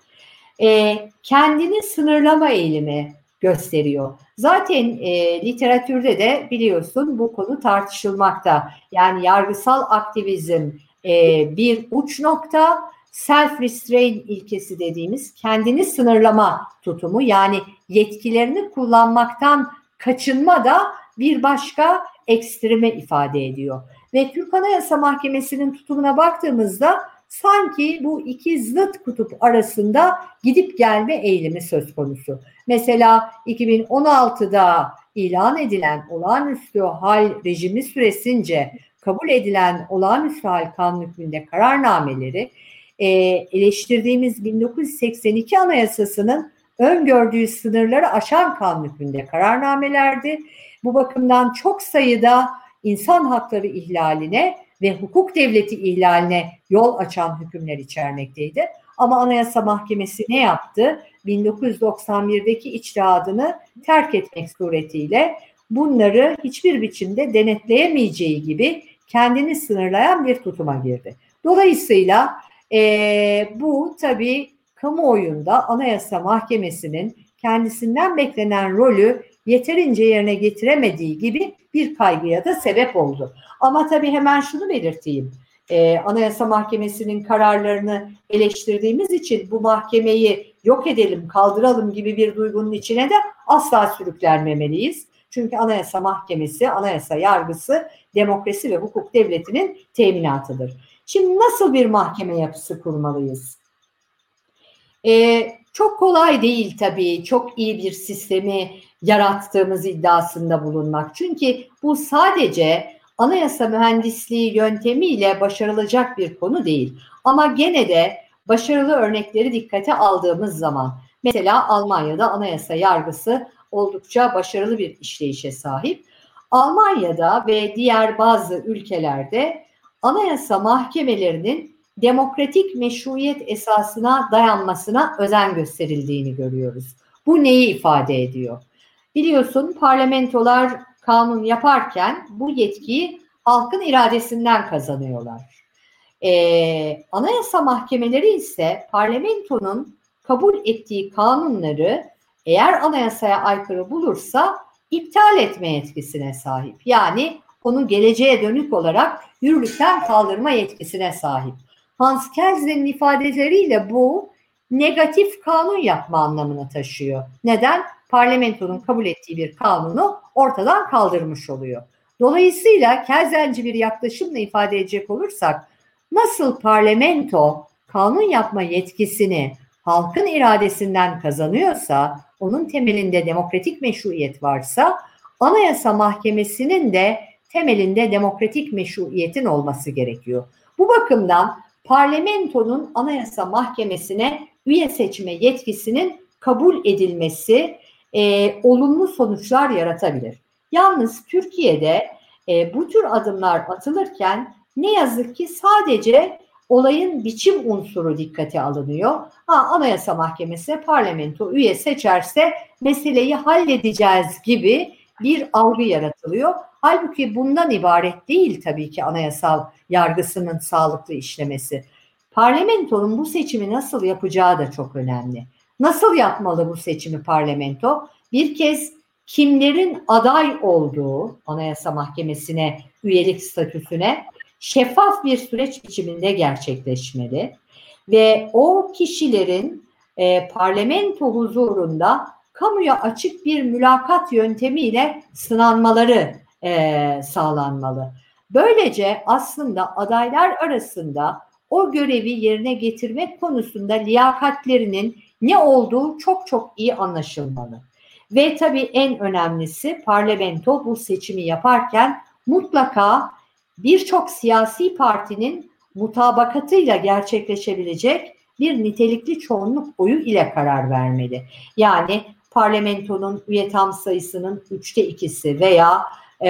E, kendini sınırlama eğilimi gösteriyor. Zaten e, literatürde de biliyorsun bu konu tartışılmakta. Yani yargısal aktivizm e, bir uç nokta, self-restraint ilkesi dediğimiz kendini sınırlama tutumu yani yetkilerini kullanmaktan kaçınma da bir başka ekstreme ifade ediyor. Ve Türk Anayasa Mahkemesi'nin tutumuna baktığımızda sanki bu iki zıt kutup arasında gidip gelme eğilimi söz konusu. Mesela 2016'da ilan edilen olağanüstü hal rejimi süresince kabul edilen olağanüstü hal kanun hükmünde kararnameleri e, eleştirdiğimiz 1982 Anayasası'nın öngördüğü sınırları aşan kanun hükmünde kararnamelerdi. Bu bakımdan çok sayıda insan hakları ihlaline ve hukuk devleti ihlaline yol açan hükümler içermekteydi. Ama Anayasa Mahkemesi ne yaptı? 1991'deki içtihadını terk etmek suretiyle bunları hiçbir biçimde denetleyemeyeceği gibi kendini sınırlayan bir tutuma girdi. Dolayısıyla e, bu tabii kamuoyunda Anayasa Mahkemesi'nin kendisinden beklenen rolü yeterince yerine getiremediği gibi bir kaygıya da sebep oldu. Ama tabii hemen şunu belirteyim. Ee, Anayasa Mahkemesi'nin kararlarını eleştirdiğimiz için bu mahkemeyi yok edelim, kaldıralım gibi bir duygunun içine de asla sürüklenmemeliyiz. Çünkü Anayasa Mahkemesi, anayasa yargısı demokrasi ve hukuk devletinin teminatıdır. Şimdi nasıl bir mahkeme yapısı kurmalıyız? Ee, çok kolay değil tabii, çok iyi bir sistemi yarattığımız iddiasında bulunmak. Çünkü bu sadece anayasa mühendisliği yöntemiyle başarılacak bir konu değil. Ama gene de başarılı örnekleri dikkate aldığımız zaman mesela Almanya'da anayasa yargısı oldukça başarılı bir işleyişe sahip. Almanya'da ve diğer bazı ülkelerde anayasa mahkemelerinin demokratik meşruiyet esasına dayanmasına özen gösterildiğini görüyoruz. Bu neyi ifade ediyor? Biliyorsun parlamentolar kanun yaparken bu yetkiyi halkın iradesinden kazanıyorlar. Ee, anayasa mahkemeleri ise parlamentonun kabul ettiği kanunları eğer anayasaya aykırı bulursa iptal etme yetkisine sahip. Yani onu geleceğe dönük olarak yürürlükten kaldırma yetkisine sahip. Hans Kelsen'in ifadeleriyle bu negatif kanun yapma anlamına taşıyor. Neden? Parlamentonun kabul ettiği bir kanunu ortadan kaldırmış oluyor. Dolayısıyla Kelsenci bir yaklaşımla ifade edecek olursak nasıl parlamento kanun yapma yetkisini halkın iradesinden kazanıyorsa, onun temelinde demokratik meşruiyet varsa, Anayasa Mahkemesi'nin de temelinde demokratik meşruiyetin olması gerekiyor. Bu bakımdan parlamentonun Anayasa Mahkemesi'ne üye seçme yetkisinin kabul edilmesi e, olumlu sonuçlar yaratabilir. Yalnız Türkiye'de e, bu tür adımlar atılırken ne yazık ki sadece olayın biçim unsuru dikkate alınıyor. Ha, Anayasa Mahkemesi parlamento üye seçerse meseleyi halledeceğiz gibi bir algı yaratılıyor. Halbuki bundan ibaret değil tabii ki anayasal yargısının sağlıklı işlemesi. Parlamentonun bu seçimi nasıl yapacağı da çok önemli. Nasıl yapmalı bu seçimi parlamento? Bir kez kimlerin aday olduğu Anayasa Mahkemesi'ne üyelik statüsüne şeffaf bir süreç biçiminde gerçekleşmeli ve o kişilerin e, parlamento huzurunda kamuya açık bir mülakat yöntemiyle sınanmaları e, sağlanmalı. Böylece aslında adaylar arasında o görevi yerine getirmek konusunda liyakatlerinin ne olduğu çok çok iyi anlaşılmalı. Ve tabii en önemlisi parlamento bu seçimi yaparken mutlaka birçok siyasi partinin mutabakatıyla gerçekleşebilecek bir nitelikli çoğunluk oyu ile karar vermeli. Yani parlamentonun üye tam sayısının üçte ikisi veya e,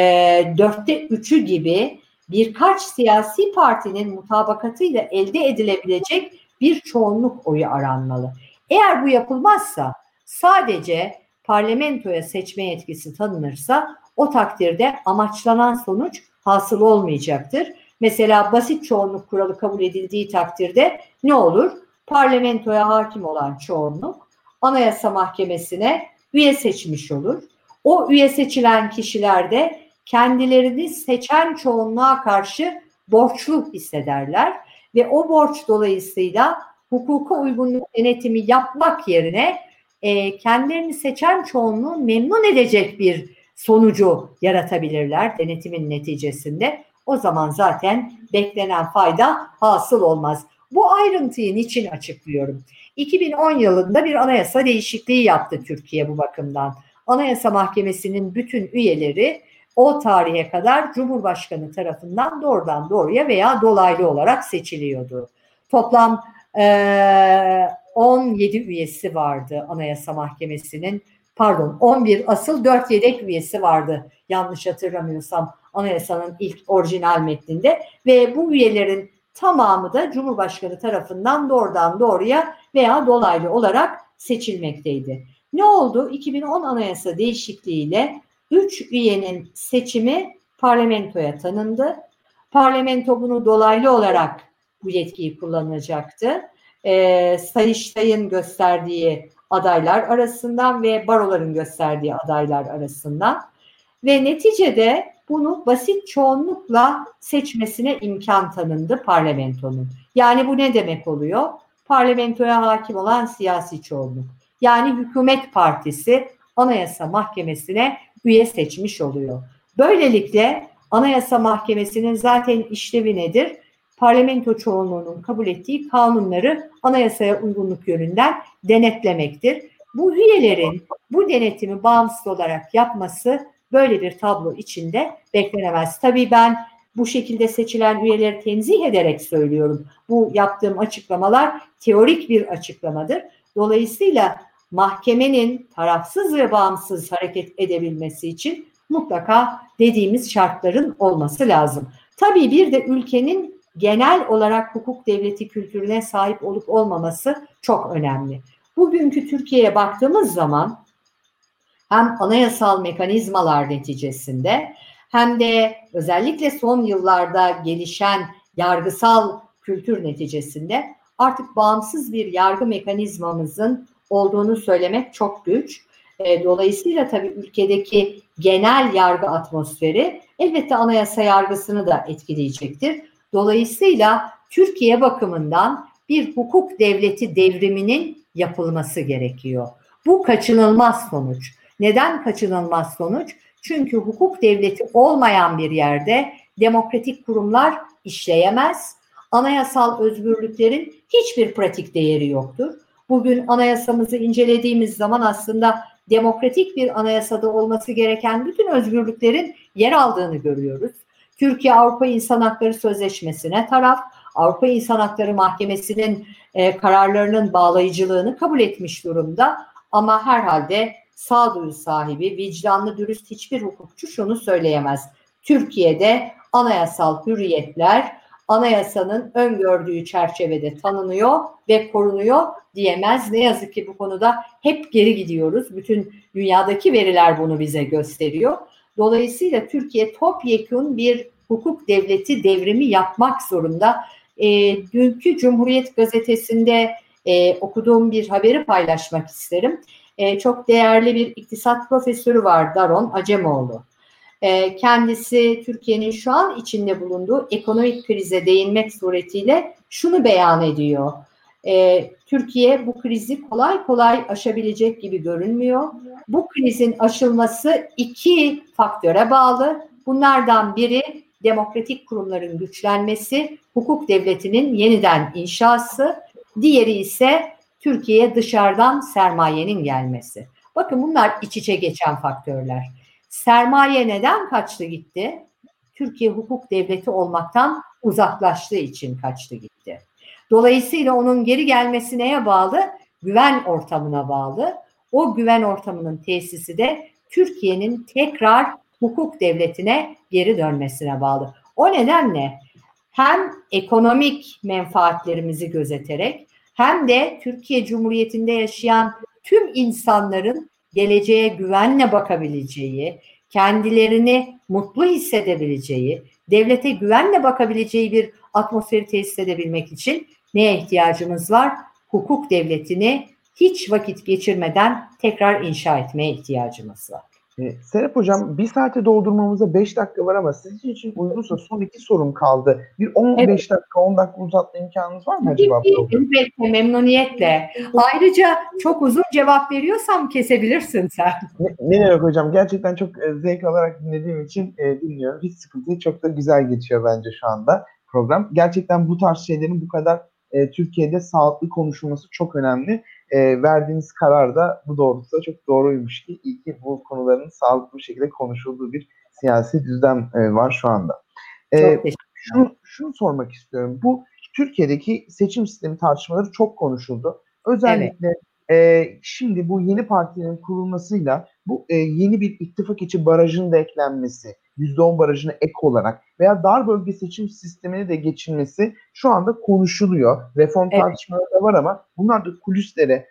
dörtte üçü gibi birkaç siyasi partinin mutabakatıyla elde edilebilecek bir çoğunluk oyu aranmalı. Eğer bu yapılmazsa sadece parlamentoya seçme yetkisi tanınırsa o takdirde amaçlanan sonuç hasıl olmayacaktır. Mesela basit çoğunluk kuralı kabul edildiği takdirde ne olur? Parlamentoya hakim olan çoğunluk Anayasa Mahkemesi'ne üye seçmiş olur. O üye seçilen kişiler de kendilerini seçen çoğunluğa karşı borçlu hissederler ve o borç dolayısıyla hukuka uygunluk denetimi yapmak yerine e, kendilerini seçen çoğunluğu memnun edecek bir sonucu yaratabilirler denetimin neticesinde. O zaman zaten beklenen fayda hasıl olmaz. Bu ayrıntıyı niçin açıklıyorum? 2010 yılında bir anayasa değişikliği yaptı Türkiye bu bakımdan. Anayasa Mahkemesi'nin bütün üyeleri o tarihe kadar Cumhurbaşkanı tarafından doğrudan doğruya veya dolaylı olarak seçiliyordu. Toplam e, 17 üyesi vardı Anayasa Mahkemesi'nin. Pardon 11 asıl 4 yedek üyesi vardı yanlış hatırlamıyorsam anayasanın ilk orijinal metninde ve bu üyelerin tamamı da Cumhurbaşkanı tarafından doğrudan doğruya veya dolaylı olarak seçilmekteydi. Ne oldu? 2010 anayasa değişikliğiyle 3 üyenin seçimi parlamentoya tanındı. Parlamento bunu dolaylı olarak bu yetkiyi kullanacaktı. Ee, Sayıştay'ın gösterdiği adaylar arasından ve baroların gösterdiği adaylar arasından ve neticede bunu basit çoğunlukla seçmesine imkan tanındı parlamentonun. Yani bu ne demek oluyor? Parlamentoya hakim olan siyasi çoğunluk. Yani hükümet partisi Anayasa Mahkemesi'ne üye seçmiş oluyor. Böylelikle Anayasa Mahkemesi'nin zaten işlevi nedir? Parlamento çoğunluğunun kabul ettiği kanunları anayasaya uygunluk yönünden denetlemektir. Bu üyelerin bu denetimi bağımsız olarak yapması böyle bir tablo içinde beklenemez. Tabii ben bu şekilde seçilen üyeleri tenzih ederek söylüyorum. Bu yaptığım açıklamalar teorik bir açıklamadır. Dolayısıyla mahkemenin tarafsız ve bağımsız hareket edebilmesi için mutlaka dediğimiz şartların olması lazım. Tabii bir de ülkenin genel olarak hukuk devleti kültürüne sahip olup olmaması çok önemli. Bugünkü Türkiye'ye baktığımız zaman hem anayasal mekanizmalar neticesinde hem de özellikle son yıllarda gelişen yargısal kültür neticesinde artık bağımsız bir yargı mekanizmamızın olduğunu söylemek çok güç. E, dolayısıyla tabii ülkedeki genel yargı atmosferi elbette anayasa yargısını da etkileyecektir. Dolayısıyla Türkiye bakımından bir hukuk devleti devriminin yapılması gerekiyor. Bu kaçınılmaz sonuç. Neden kaçınılmaz sonuç? Çünkü hukuk devleti olmayan bir yerde demokratik kurumlar işleyemez. Anayasal özgürlüklerin hiçbir pratik değeri yoktur. Bugün anayasamızı incelediğimiz zaman aslında demokratik bir anayasada olması gereken bütün özgürlüklerin yer aldığını görüyoruz. Türkiye Avrupa İnsan Hakları Sözleşmesi'ne taraf, Avrupa İnsan Hakları Mahkemesi'nin e, kararlarının bağlayıcılığını kabul etmiş durumda. Ama herhalde sağduyu sahibi, vicdanlı, dürüst hiçbir hukukçu şunu söyleyemez. Türkiye'de anayasal hürriyetler anayasanın öngördüğü çerçevede tanınıyor ve korunuyor diyemez. Ne yazık ki bu konuda hep geri gidiyoruz. Bütün dünyadaki veriler bunu bize gösteriyor. Dolayısıyla Türkiye topyekun bir hukuk devleti devrimi yapmak zorunda. E, dünkü Cumhuriyet Gazetesi'nde e, okuduğum bir haberi paylaşmak isterim. E, çok değerli bir iktisat profesörü var Daron Acemoğlu. E, kendisi Türkiye'nin şu an içinde bulunduğu ekonomik krize değinmek suretiyle şunu beyan ediyor. E, Türkiye bu krizi kolay kolay aşabilecek gibi görünmüyor. Bu krizin aşılması iki faktöre bağlı. Bunlardan biri demokratik kurumların güçlenmesi, hukuk devletinin yeniden inşası, diğeri ise Türkiye'ye dışarıdan sermayenin gelmesi. Bakın bunlar iç içe geçen faktörler. Sermaye neden kaçtı gitti? Türkiye hukuk devleti olmaktan uzaklaştığı için kaçtı gitti. Dolayısıyla onun geri gelmesi neye bağlı? Güven ortamına bağlı. o güven ortamının tesisi de Türkiye'nin tekrar hukuk devletine geri dönmesine bağlı. O nedenle hem ekonomik menfaatlerimizi gözeterek hem de Türkiye Cumhuriyeti'nde yaşayan tüm insanların geleceğe güvenle bakabileceği, kendilerini mutlu hissedebileceği, devlete güvenle bakabileceği bir atmosferi tesis edebilmek için neye ihtiyacımız var? Hukuk devletini hiç vakit geçirmeden tekrar inşa etmeye ihtiyacımız var. E, Serap Hocam bir saate doldurmamıza 5 dakika var ama sizin için uygunsa son iki sorum kaldı. Bir 15 evet. dakika 10 dakika uzatma imkanınız var mı acaba? Elbette memnuniyetle. Ayrıca çok uzun cevap veriyorsam kesebilirsin sen. Ne, ne demek hocam gerçekten çok e, zevk alarak dinlediğim için e, dinliyorum. Hiç sıkıntı çok da güzel geçiyor bence şu anda program. Gerçekten bu tarz şeylerin bu kadar e, Türkiye'de sağlıklı konuşulması çok önemli. E, verdiğiniz karar da bu doğrultuda çok doğruymuş ki iyi ki bu konuların sağlıklı bir şekilde konuşulduğu bir siyasi düzlem e, var şu anda. E, şunu, şunu sormak istiyorum. Bu Türkiye'deki seçim sistemi tartışmaları çok konuşuldu. Özellikle evet. E, şimdi bu yeni partinin kurulmasıyla bu e, yeni bir ittifak içi barajın da eklenmesi, %10 barajına ek olarak veya dar bölge seçim sistemine de geçilmesi şu anda konuşuluyor. Reform evet. tartışmaları da var ama bunlar da kulislere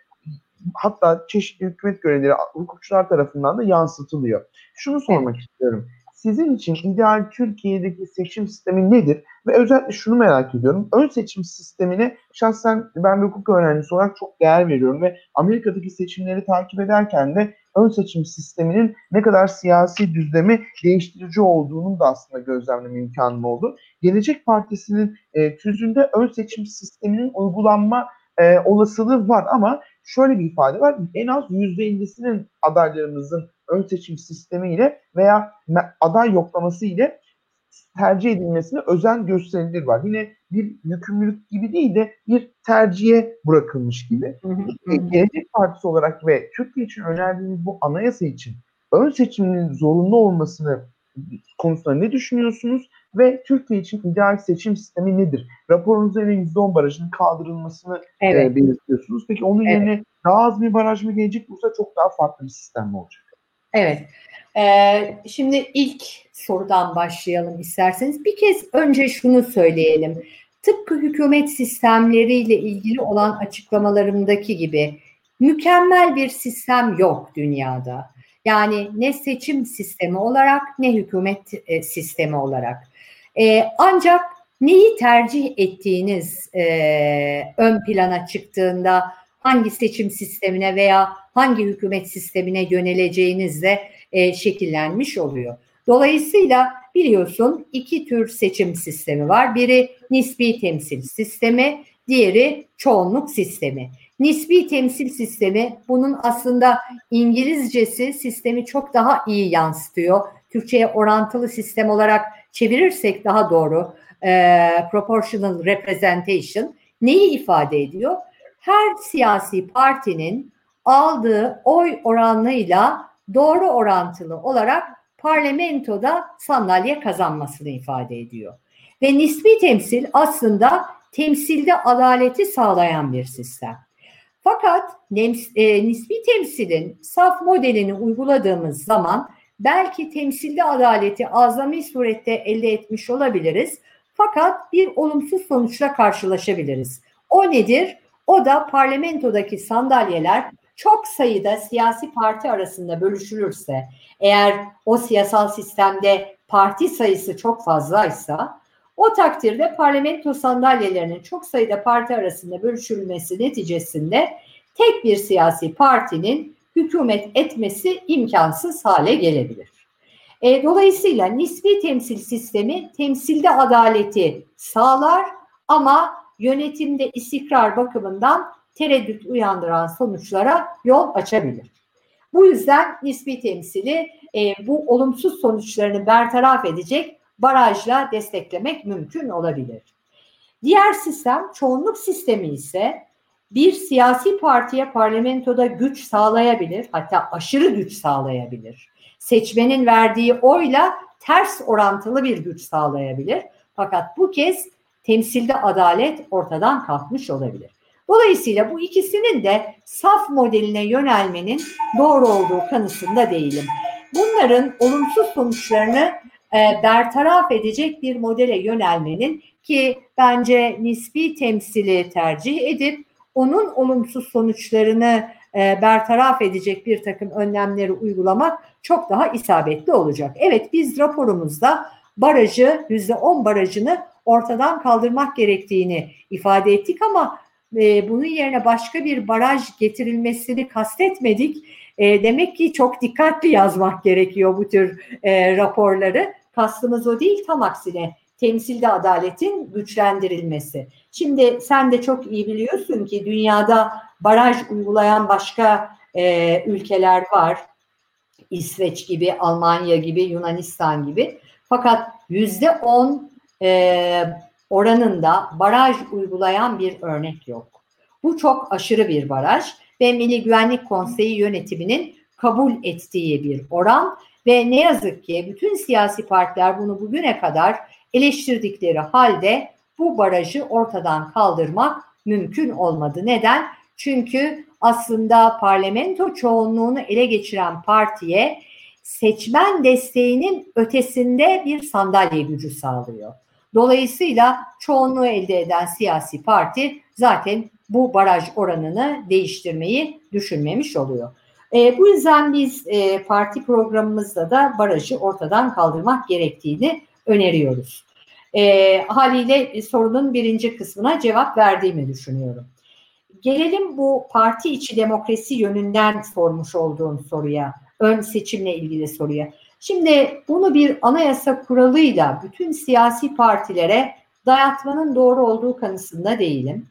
hatta çeşitli hükümet görevlileri, hukukçular tarafından da yansıtılıyor. Şunu sormak evet. istiyorum. Sizin için ideal Türkiye'deki seçim sistemi nedir? Ve özellikle şunu merak ediyorum. Ön seçim sistemine şahsen ben bir hukuk öğrencisi olarak çok değer veriyorum ve Amerika'daki seçimleri takip ederken de ön seçim sisteminin ne kadar siyasi düzlemi değiştirici olduğunun da aslında gözlemleme imkanım oldu. Gelecek Partisi'nin e, tüzünde ön seçim sisteminin uygulanma e, olasılığı var ama şöyle bir ifade var. En az %50'sinin adaylarımızın ön seçim sistemiyle veya aday yoklaması ile tercih edilmesine özen gösterilir var. Yine bir yükümlülük gibi değil de bir tercihe bırakılmış gibi. Gelecek Partisi olarak ve Türkiye için önerdiğiniz bu anayasa için ön seçimin zorunlu olmasını konusunda ne düşünüyorsunuz? Ve Türkiye için ideal seçim sistemi nedir? Raporunuzda yine %10 barajının kaldırılmasını evet. e, belirtiyorsunuz. Peki onun evet. yerine daha az bir baraj mı gelecek yoksa çok daha farklı bir sistem mi olacak? Evet. Ee, şimdi ilk sorudan başlayalım isterseniz. Bir kez önce şunu söyleyelim. Tıpkı hükümet sistemleriyle ilgili olan açıklamalarımdaki gibi mükemmel bir sistem yok dünyada. Yani ne seçim sistemi olarak ne hükümet e, sistemi olarak. E, ancak neyi tercih ettiğiniz e, ön plana çıktığında hangi seçim sistemine veya hangi hükümet sistemine yöneleceğinizle e, şekillenmiş oluyor. Dolayısıyla biliyorsun iki tür seçim sistemi var. Biri nispi temsil sistemi, diğeri çoğunluk sistemi. Nispi temsil sistemi bunun aslında İngilizcesi sistemi çok daha iyi yansıtıyor. Türkçe'ye orantılı sistem olarak çevirirsek daha doğru e, proportional representation neyi ifade ediyor? Her siyasi partinin aldığı oy oranıyla doğru orantılı olarak parlamentoda sandalye kazanmasını ifade ediyor. Ve nispi temsil aslında temsilde adaleti sağlayan bir sistem. Fakat e, nispi temsilin saf modelini uyguladığımız zaman belki temsilde adaleti azami surette elde etmiş olabiliriz. Fakat bir olumsuz sonuçla karşılaşabiliriz. O nedir? O da parlamentodaki sandalyeler çok sayıda siyasi parti arasında bölüşülürse, eğer o siyasal sistemde parti sayısı çok fazlaysa, o takdirde parlamento sandalyelerinin çok sayıda parti arasında bölüşülmesi neticesinde tek bir siyasi partinin hükümet etmesi imkansız hale gelebilir. E, dolayısıyla nispi temsil sistemi temsilde adaleti sağlar ama yönetimde istikrar bakımından tereddüt uyandıran sonuçlara yol açabilir. Bu yüzden nispi temsili e, bu olumsuz sonuçlarını bertaraf edecek barajla desteklemek mümkün olabilir. Diğer sistem çoğunluk sistemi ise bir siyasi partiye parlamentoda güç sağlayabilir, hatta aşırı güç sağlayabilir. Seçmenin verdiği oyla ters orantılı bir güç sağlayabilir. Fakat bu kez temsilde adalet ortadan kalkmış olabilir. Dolayısıyla bu ikisinin de saf modeline yönelmenin doğru olduğu kanısında değilim. Bunların olumsuz sonuçlarını e, bertaraf edecek bir modele yönelmenin ki bence nispi temsili tercih edip onun olumsuz sonuçlarını e, bertaraf edecek bir takım önlemleri uygulamak çok daha isabetli olacak. Evet biz raporumuzda barajı %10 barajını ortadan kaldırmak gerektiğini ifade ettik ama e, bunun yerine başka bir baraj getirilmesini kastetmedik. E, demek ki çok dikkatli yazmak gerekiyor bu tür e, raporları. Kastımız o değil tam aksine temsilde adaletin güçlendirilmesi. Şimdi sen de çok iyi biliyorsun ki dünyada baraj uygulayan başka e, ülkeler var. İsveç gibi, Almanya gibi, Yunanistan gibi. Fakat yüzde on e, oranında baraj uygulayan bir örnek yok. Bu çok aşırı bir baraj ve Milli Güvenlik Konseyi yönetiminin kabul ettiği bir oran ve ne yazık ki bütün siyasi partiler bunu bugüne kadar eleştirdikleri halde bu barajı ortadan kaldırmak mümkün olmadı. Neden? Çünkü aslında parlamento çoğunluğunu ele geçiren partiye seçmen desteğinin ötesinde bir sandalye gücü sağlıyor. Dolayısıyla çoğunluğu elde eden siyasi parti zaten bu baraj oranını değiştirmeyi düşünmemiş oluyor. E, bu yüzden biz e, parti programımızda da barajı ortadan kaldırmak gerektiğini öneriyoruz. E, haliyle sorunun birinci kısmına cevap verdiğimi düşünüyorum. Gelelim bu parti içi demokrasi yönünden sormuş olduğun soruya, ön seçimle ilgili soruya. Şimdi bunu bir anayasa kuralıyla bütün siyasi partilere dayatmanın doğru olduğu kanısında değilim.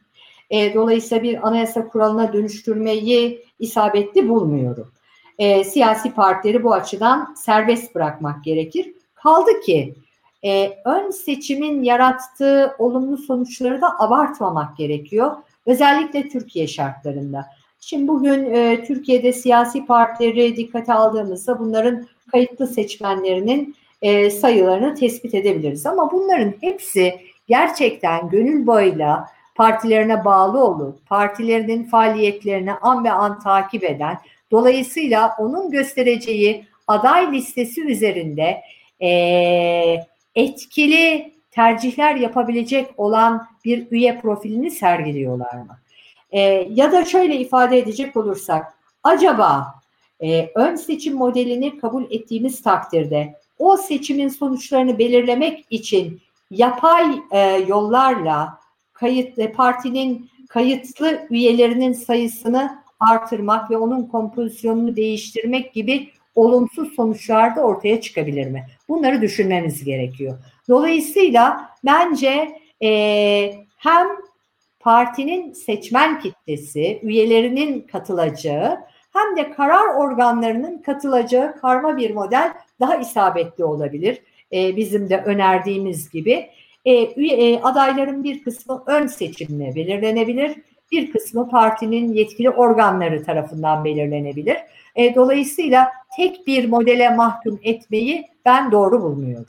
E, dolayısıyla bir anayasa kuralına dönüştürmeyi isabetli bulmuyorum. E, siyasi partileri bu açıdan serbest bırakmak gerekir. Kaldı ki e, ön seçimin yarattığı olumlu sonuçları da abartmamak gerekiyor. Özellikle Türkiye şartlarında. Şimdi bugün e, Türkiye'de siyasi partileri dikkate aldığımızda bunların kayıtlı seçmenlerinin e, sayılarını tespit edebiliriz. Ama bunların hepsi gerçekten gönül boyla partilerine bağlı olup partilerinin faaliyetlerini an ve an takip eden, dolayısıyla onun göstereceği aday listesi üzerinde e, etkili tercihler yapabilecek olan bir üye profilini sergiliyorlar mı? E, ya da şöyle ifade edecek olursak, acaba e, ön seçim modelini kabul ettiğimiz takdirde o seçimin sonuçlarını belirlemek için yapay e, yollarla kayıt e, partinin kayıtlı üyelerinin sayısını artırmak ve onun kompozisyonunu değiştirmek gibi olumsuz sonuçlar da ortaya çıkabilir mi? Bunları düşünmemiz gerekiyor. Dolayısıyla bence e, hem partinin seçmen kitlesi, üyelerinin katılacağı hem de karar organlarının katılacağı karma bir model daha isabetli olabilir. E, bizim de önerdiğimiz gibi. E, e, adayların bir kısmı ön seçimle belirlenebilir, bir kısmı partinin yetkili organları tarafından belirlenebilir. E, dolayısıyla tek bir modele mahkum etmeyi ben doğru bulmuyorum.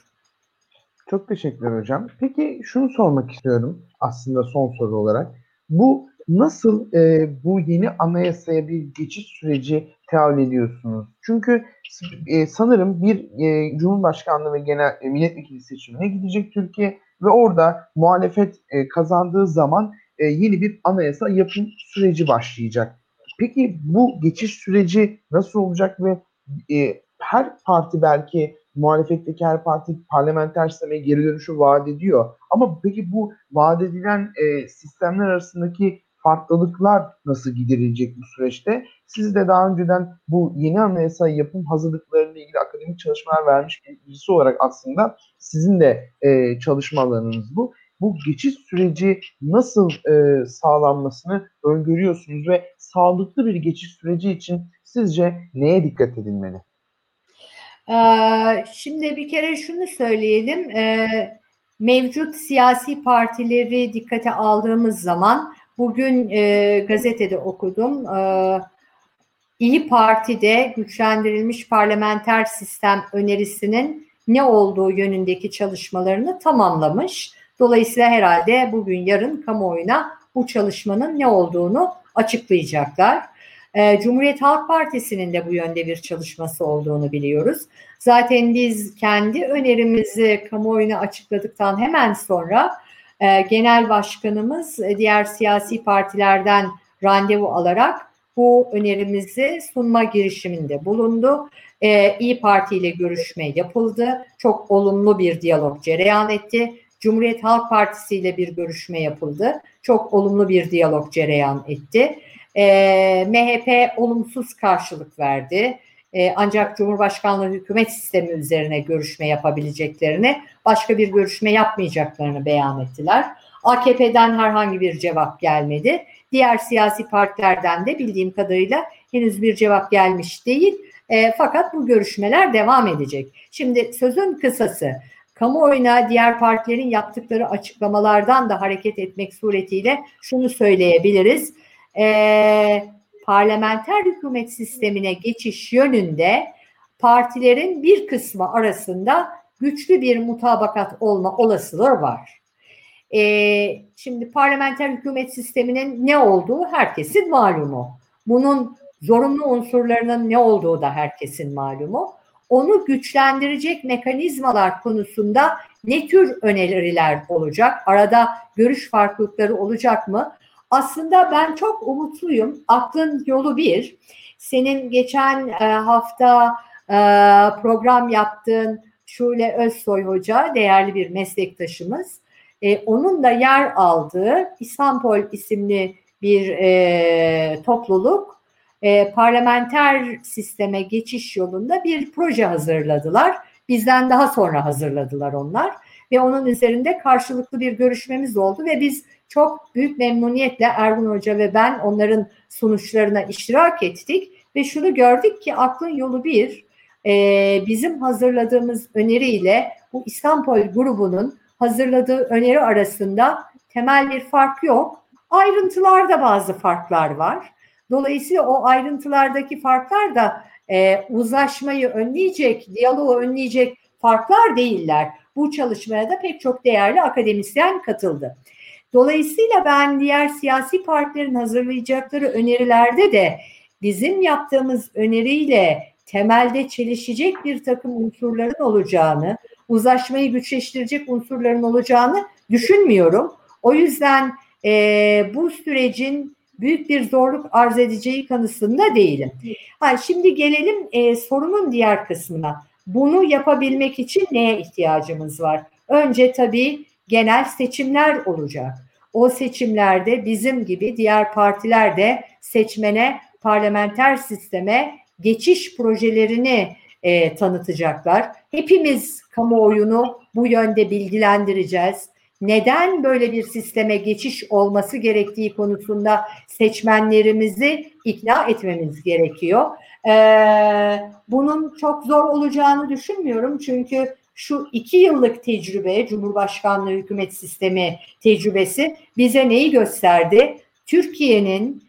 Çok teşekkürler hocam. Peki şunu sormak istiyorum aslında son soru olarak. Bu nasıl e, bu yeni anayasaya bir geçiş süreci teavül ediyorsunuz? Çünkü e, sanırım bir e, Cumhurbaşkanlığı ve genel e, milletvekili seçimine gidecek Türkiye ve orada muhalefet e, kazandığı zaman e, yeni bir anayasa yapım süreci başlayacak. Peki bu geçiş süreci nasıl olacak ve e, her parti belki muhalefetteki her parti parlamenter sisteme geri dönüşü vaat ediyor. Ama peki bu vaat edilen e, sistemler arasındaki farklılıklar nasıl giderilecek bu süreçte? Siz de daha önceden bu yeni anayasa yapım hazırlıklarıyla ilgili akademik çalışmalar vermiş birisi olarak aslında sizin de e, çalışma alanınız bu. Bu geçiş süreci nasıl e, sağlanmasını öngörüyorsunuz ve sağlıklı bir geçiş süreci için sizce neye dikkat edilmeli? Ee, şimdi bir kere şunu söyleyelim. Ee, mevcut siyasi partileri dikkate aldığımız zaman bugün e, gazetede okudum. Ee, İyi Parti'de güçlendirilmiş parlamenter sistem önerisinin ne olduğu yönündeki çalışmalarını tamamlamış. Dolayısıyla herhalde bugün yarın kamuoyuna bu çalışmanın ne olduğunu açıklayacaklar. E, Cumhuriyet Halk Partisi'nin de bu yönde bir çalışması olduğunu biliyoruz. Zaten biz kendi önerimizi kamuoyuna açıkladıktan hemen sonra e, genel başkanımız e, diğer siyasi partilerden randevu alarak bu önerimizi sunma girişiminde bulundu. Ee, İyi Parti ile görüşme yapıldı. Çok olumlu bir diyalog cereyan etti. Cumhuriyet Halk Partisi ile bir görüşme yapıldı. Çok olumlu bir diyalog cereyan etti. Ee, MHP olumsuz karşılık verdi. Ee, ancak Cumhurbaşkanlığı hükümet sistemi üzerine görüşme yapabileceklerini, başka bir görüşme yapmayacaklarını beyan ettiler. AKP'den herhangi bir cevap gelmedi. Diğer siyasi partilerden de bildiğim kadarıyla henüz bir cevap gelmiş değil. E, fakat bu görüşmeler devam edecek. Şimdi sözün kısası kamuoyuna diğer partilerin yaptıkları açıklamalardan da hareket etmek suretiyle şunu söyleyebiliriz. E, parlamenter hükümet sistemine geçiş yönünde partilerin bir kısmı arasında güçlü bir mutabakat olma olasılığı var. E, şimdi parlamenter hükümet sisteminin ne olduğu herkesin malumu. Bunun zorunlu unsurlarının ne olduğu da herkesin malumu. Onu güçlendirecek mekanizmalar konusunda ne tür öneriler olacak? Arada görüş farklılıkları olacak mı? Aslında ben çok umutluyum. Aklın yolu bir. Senin geçen e, hafta e, program yaptığın Şule Özsoy Hoca, değerli bir meslektaşımız, e, onun da yer aldığı İstanbul isimli bir topluluk parlamenter sisteme geçiş yolunda bir proje hazırladılar. Bizden daha sonra hazırladılar onlar ve onun üzerinde karşılıklı bir görüşmemiz oldu ve biz çok büyük memnuniyetle Ergun Hoca ve ben onların sonuçlarına iştirak ettik ve şunu gördük ki aklın yolu bir, e, bizim hazırladığımız öneriyle bu İstanbul grubunun hazırladığı öneri arasında temel bir fark yok. Ayrıntılarda bazı farklar var. Dolayısıyla o ayrıntılardaki farklar da e, uzlaşmayı önleyecek, diyaloğu önleyecek farklar değiller. Bu çalışmaya da pek çok değerli akademisyen katıldı. Dolayısıyla ben diğer siyasi partilerin hazırlayacakları önerilerde de bizim yaptığımız öneriyle temelde çelişecek bir takım unsurların olacağını, uzlaşmayı güçleştirecek unsurların olacağını düşünmüyorum. O yüzden e, bu sürecin büyük bir zorluk arz edeceği kanısında değilim. Ha, şimdi gelelim e, sorunun diğer kısmına. Bunu yapabilmek için neye ihtiyacımız var? Önce tabii genel seçimler olacak. O seçimlerde bizim gibi diğer partiler de seçmene parlamenter sisteme geçiş projelerini e, tanıtacaklar. Hepimiz kamuoyunu bu yönde bilgilendireceğiz. Neden böyle bir sisteme geçiş olması gerektiği konusunda seçmenlerimizi ikna etmemiz gerekiyor. Ee, bunun çok zor olacağını düşünmüyorum çünkü şu iki yıllık tecrübe, Cumhurbaşkanlığı hükümet sistemi tecrübesi bize neyi gösterdi? Türkiye'nin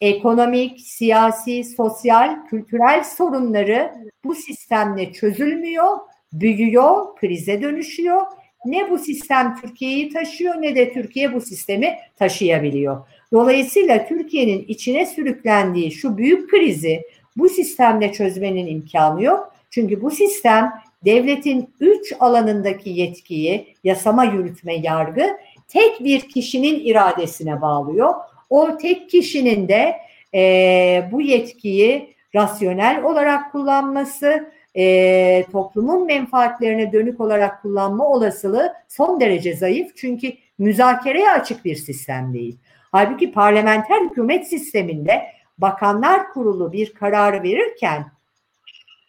ekonomik, siyasi, sosyal, kültürel sorunları bu sistemle çözülmüyor, büyüyor, krize dönüşüyor. Ne bu sistem Türkiye'yi taşıyor ne de Türkiye bu sistemi taşıyabiliyor. Dolayısıyla Türkiye'nin içine sürüklendiği şu büyük krizi bu sistemle çözmenin imkanı yok. Çünkü bu sistem devletin üç alanındaki yetkiyi, yasama, yürütme, yargı tek bir kişinin iradesine bağlıyor. O tek kişinin de e, bu yetkiyi rasyonel olarak kullanması, e, toplumun menfaatlerine dönük olarak kullanma olasılığı son derece zayıf. Çünkü müzakereye açık bir sistem değil. Halbuki parlamenter hükümet sisteminde bakanlar kurulu bir kararı verirken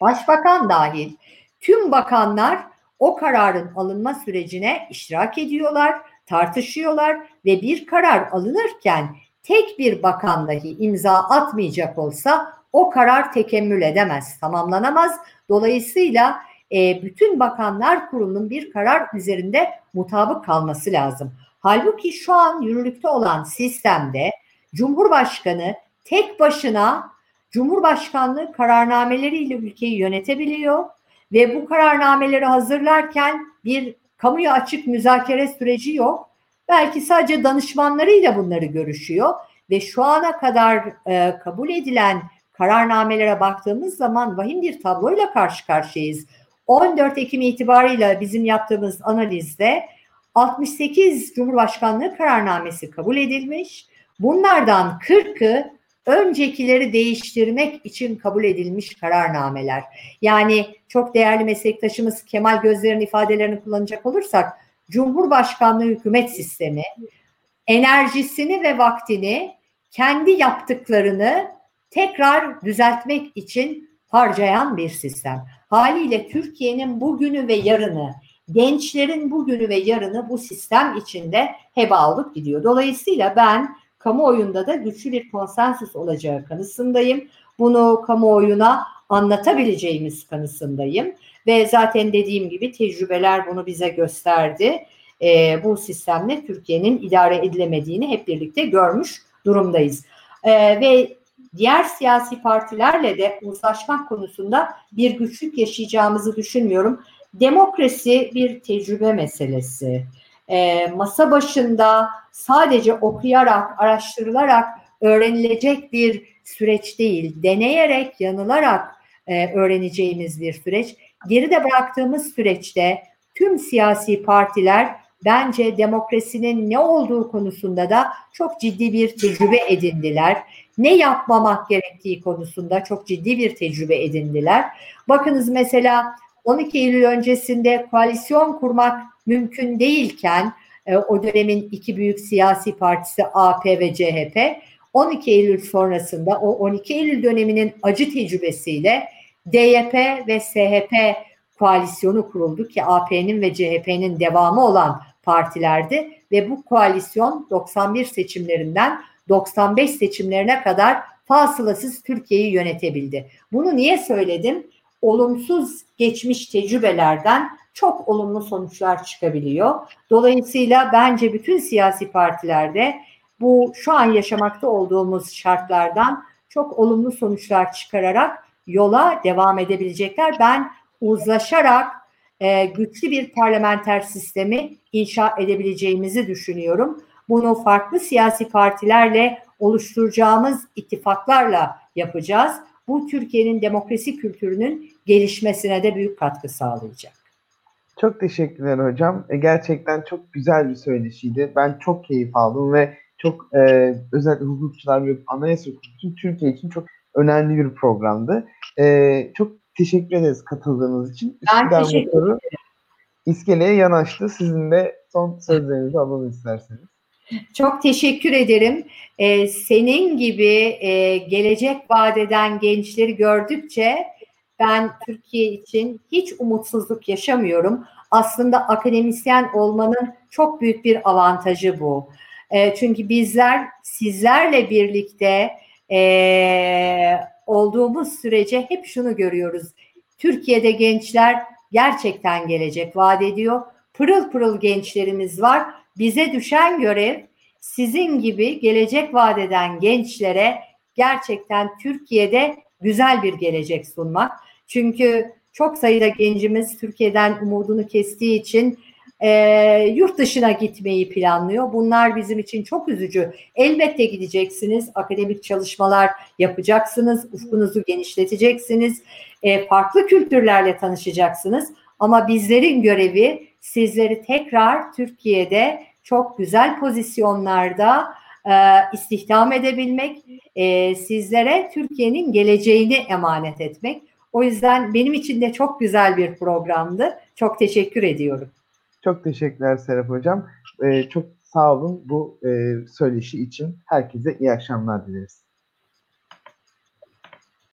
başbakan dahil tüm bakanlar o kararın alınma sürecine iştirak ediyorlar, tartışıyorlar ve bir karar alınırken tek bir bakan dahi imza atmayacak olsa o karar tekemmül edemez, tamamlanamaz. Dolayısıyla e, bütün bakanlar kurulunun bir karar üzerinde mutabık kalması lazım. Halbuki şu an yürürlükte olan sistemde Cumhurbaşkanı tek başına Cumhurbaşkanlığı kararnameleriyle ülkeyi yönetebiliyor ve bu kararnameleri hazırlarken bir kamuya açık müzakere süreci yok. belki sadece danışmanlarıyla bunları görüşüyor ve şu ana kadar e, kabul edilen kararnamelere baktığımız zaman vahim bir tabloyla karşı karşıyayız. 14 Ekim itibarıyla bizim yaptığımız analizde 68 Cumhurbaşkanlığı kararnamesi kabul edilmiş. Bunlardan 40'ı öncekileri değiştirmek için kabul edilmiş kararnameler. Yani çok değerli meslektaşımız Kemal Gözler'in ifadelerini kullanacak olursak Cumhurbaşkanlığı hükümet sistemi enerjisini ve vaktini kendi yaptıklarını tekrar düzeltmek için harcayan bir sistem. Haliyle Türkiye'nin bugünü ve yarını, gençlerin bugünü ve yarını bu sistem içinde heba olup gidiyor. Dolayısıyla ben kamuoyunda da güçlü bir konsensus olacağı kanısındayım. Bunu kamuoyuna anlatabileceğimiz kanısındayım. Ve zaten dediğim gibi tecrübeler bunu bize gösterdi. E, bu sistemle Türkiye'nin idare edilemediğini hep birlikte görmüş durumdayız. E, ve diğer siyasi partilerle de uzlaşmak konusunda bir güçlük yaşayacağımızı düşünmüyorum. Demokrasi bir tecrübe meselesi. E, masa başında sadece okuyarak, araştırılarak öğrenilecek bir süreç değil. Deneyerek, yanılarak e, öğreneceğimiz bir süreç. Geride bıraktığımız süreçte tüm siyasi partiler bence demokrasinin ne olduğu konusunda da çok ciddi bir tecrübe edindiler. Ne yapmamak gerektiği konusunda çok ciddi bir tecrübe edindiler. Bakınız mesela 12 Eylül öncesinde koalisyon kurmak mümkün değilken e, o dönemin iki büyük siyasi partisi AP ve CHP 12 Eylül sonrasında o 12 Eylül döneminin acı tecrübesiyle DYP ve SHP koalisyonu kuruldu ki AP'nin ve CHP'nin devamı olan partilerdi ve bu koalisyon 91 seçimlerinden 95 seçimlerine kadar fasılasız Türkiye'yi yönetebildi. Bunu niye söyledim? Olumsuz geçmiş tecrübelerden çok olumlu sonuçlar çıkabiliyor. Dolayısıyla bence bütün siyasi partilerde bu şu an yaşamakta olduğumuz şartlardan çok olumlu sonuçlar çıkararak yola devam edebilecekler. Ben uzlaşarak e, güçlü bir parlamenter sistemi inşa edebileceğimizi düşünüyorum. Bunu farklı siyasi partilerle oluşturacağımız ittifaklarla yapacağız. Bu Türkiye'nin demokrasi kültürünün gelişmesine de büyük katkı sağlayacak. Çok teşekkürler hocam. E, gerçekten çok güzel bir söyleşiydi. Ben çok keyif aldım ve çok e, özellikle hukukçular ve anayasa hukuku Türkiye için çok önemli bir programdı. E, çok teşekkür ederiz katıldığınız için. Ben Üsküdar teşekkür ederim. İskeleye yanaştı. Sizin de son sözlerinizi alalım isterseniz. Çok teşekkür ederim. Ee, senin gibi e, gelecek vadeden gençleri gördükçe ben Türkiye için hiç umutsuzluk yaşamıyorum. Aslında akademisyen olmanın çok büyük bir avantajı bu. E, çünkü bizler sizlerle birlikte e, olduğumuz sürece hep şunu görüyoruz. Türkiye'de gençler gerçekten gelecek vaat ediyor. Pırıl pırıl gençlerimiz var. Bize düşen görev sizin gibi gelecek vaat eden gençlere gerçekten Türkiye'de güzel bir gelecek sunmak. Çünkü çok sayıda gencimiz Türkiye'den umudunu kestiği için e, yurt dışına gitmeyi planlıyor. Bunlar bizim için çok üzücü. Elbette gideceksiniz, akademik çalışmalar yapacaksınız, ufkunuzu genişleteceksiniz, e, farklı kültürlerle tanışacaksınız. Ama bizlerin görevi sizleri tekrar Türkiye'de çok güzel pozisyonlarda e, istihdam edebilmek, e, sizlere Türkiye'nin geleceğini emanet etmek. O yüzden benim için de çok güzel bir programdı. Çok teşekkür ediyorum. Çok teşekkürler Serap Hocam. Ee, çok sağ olun bu e, söyleşi için. Herkese iyi akşamlar dileriz.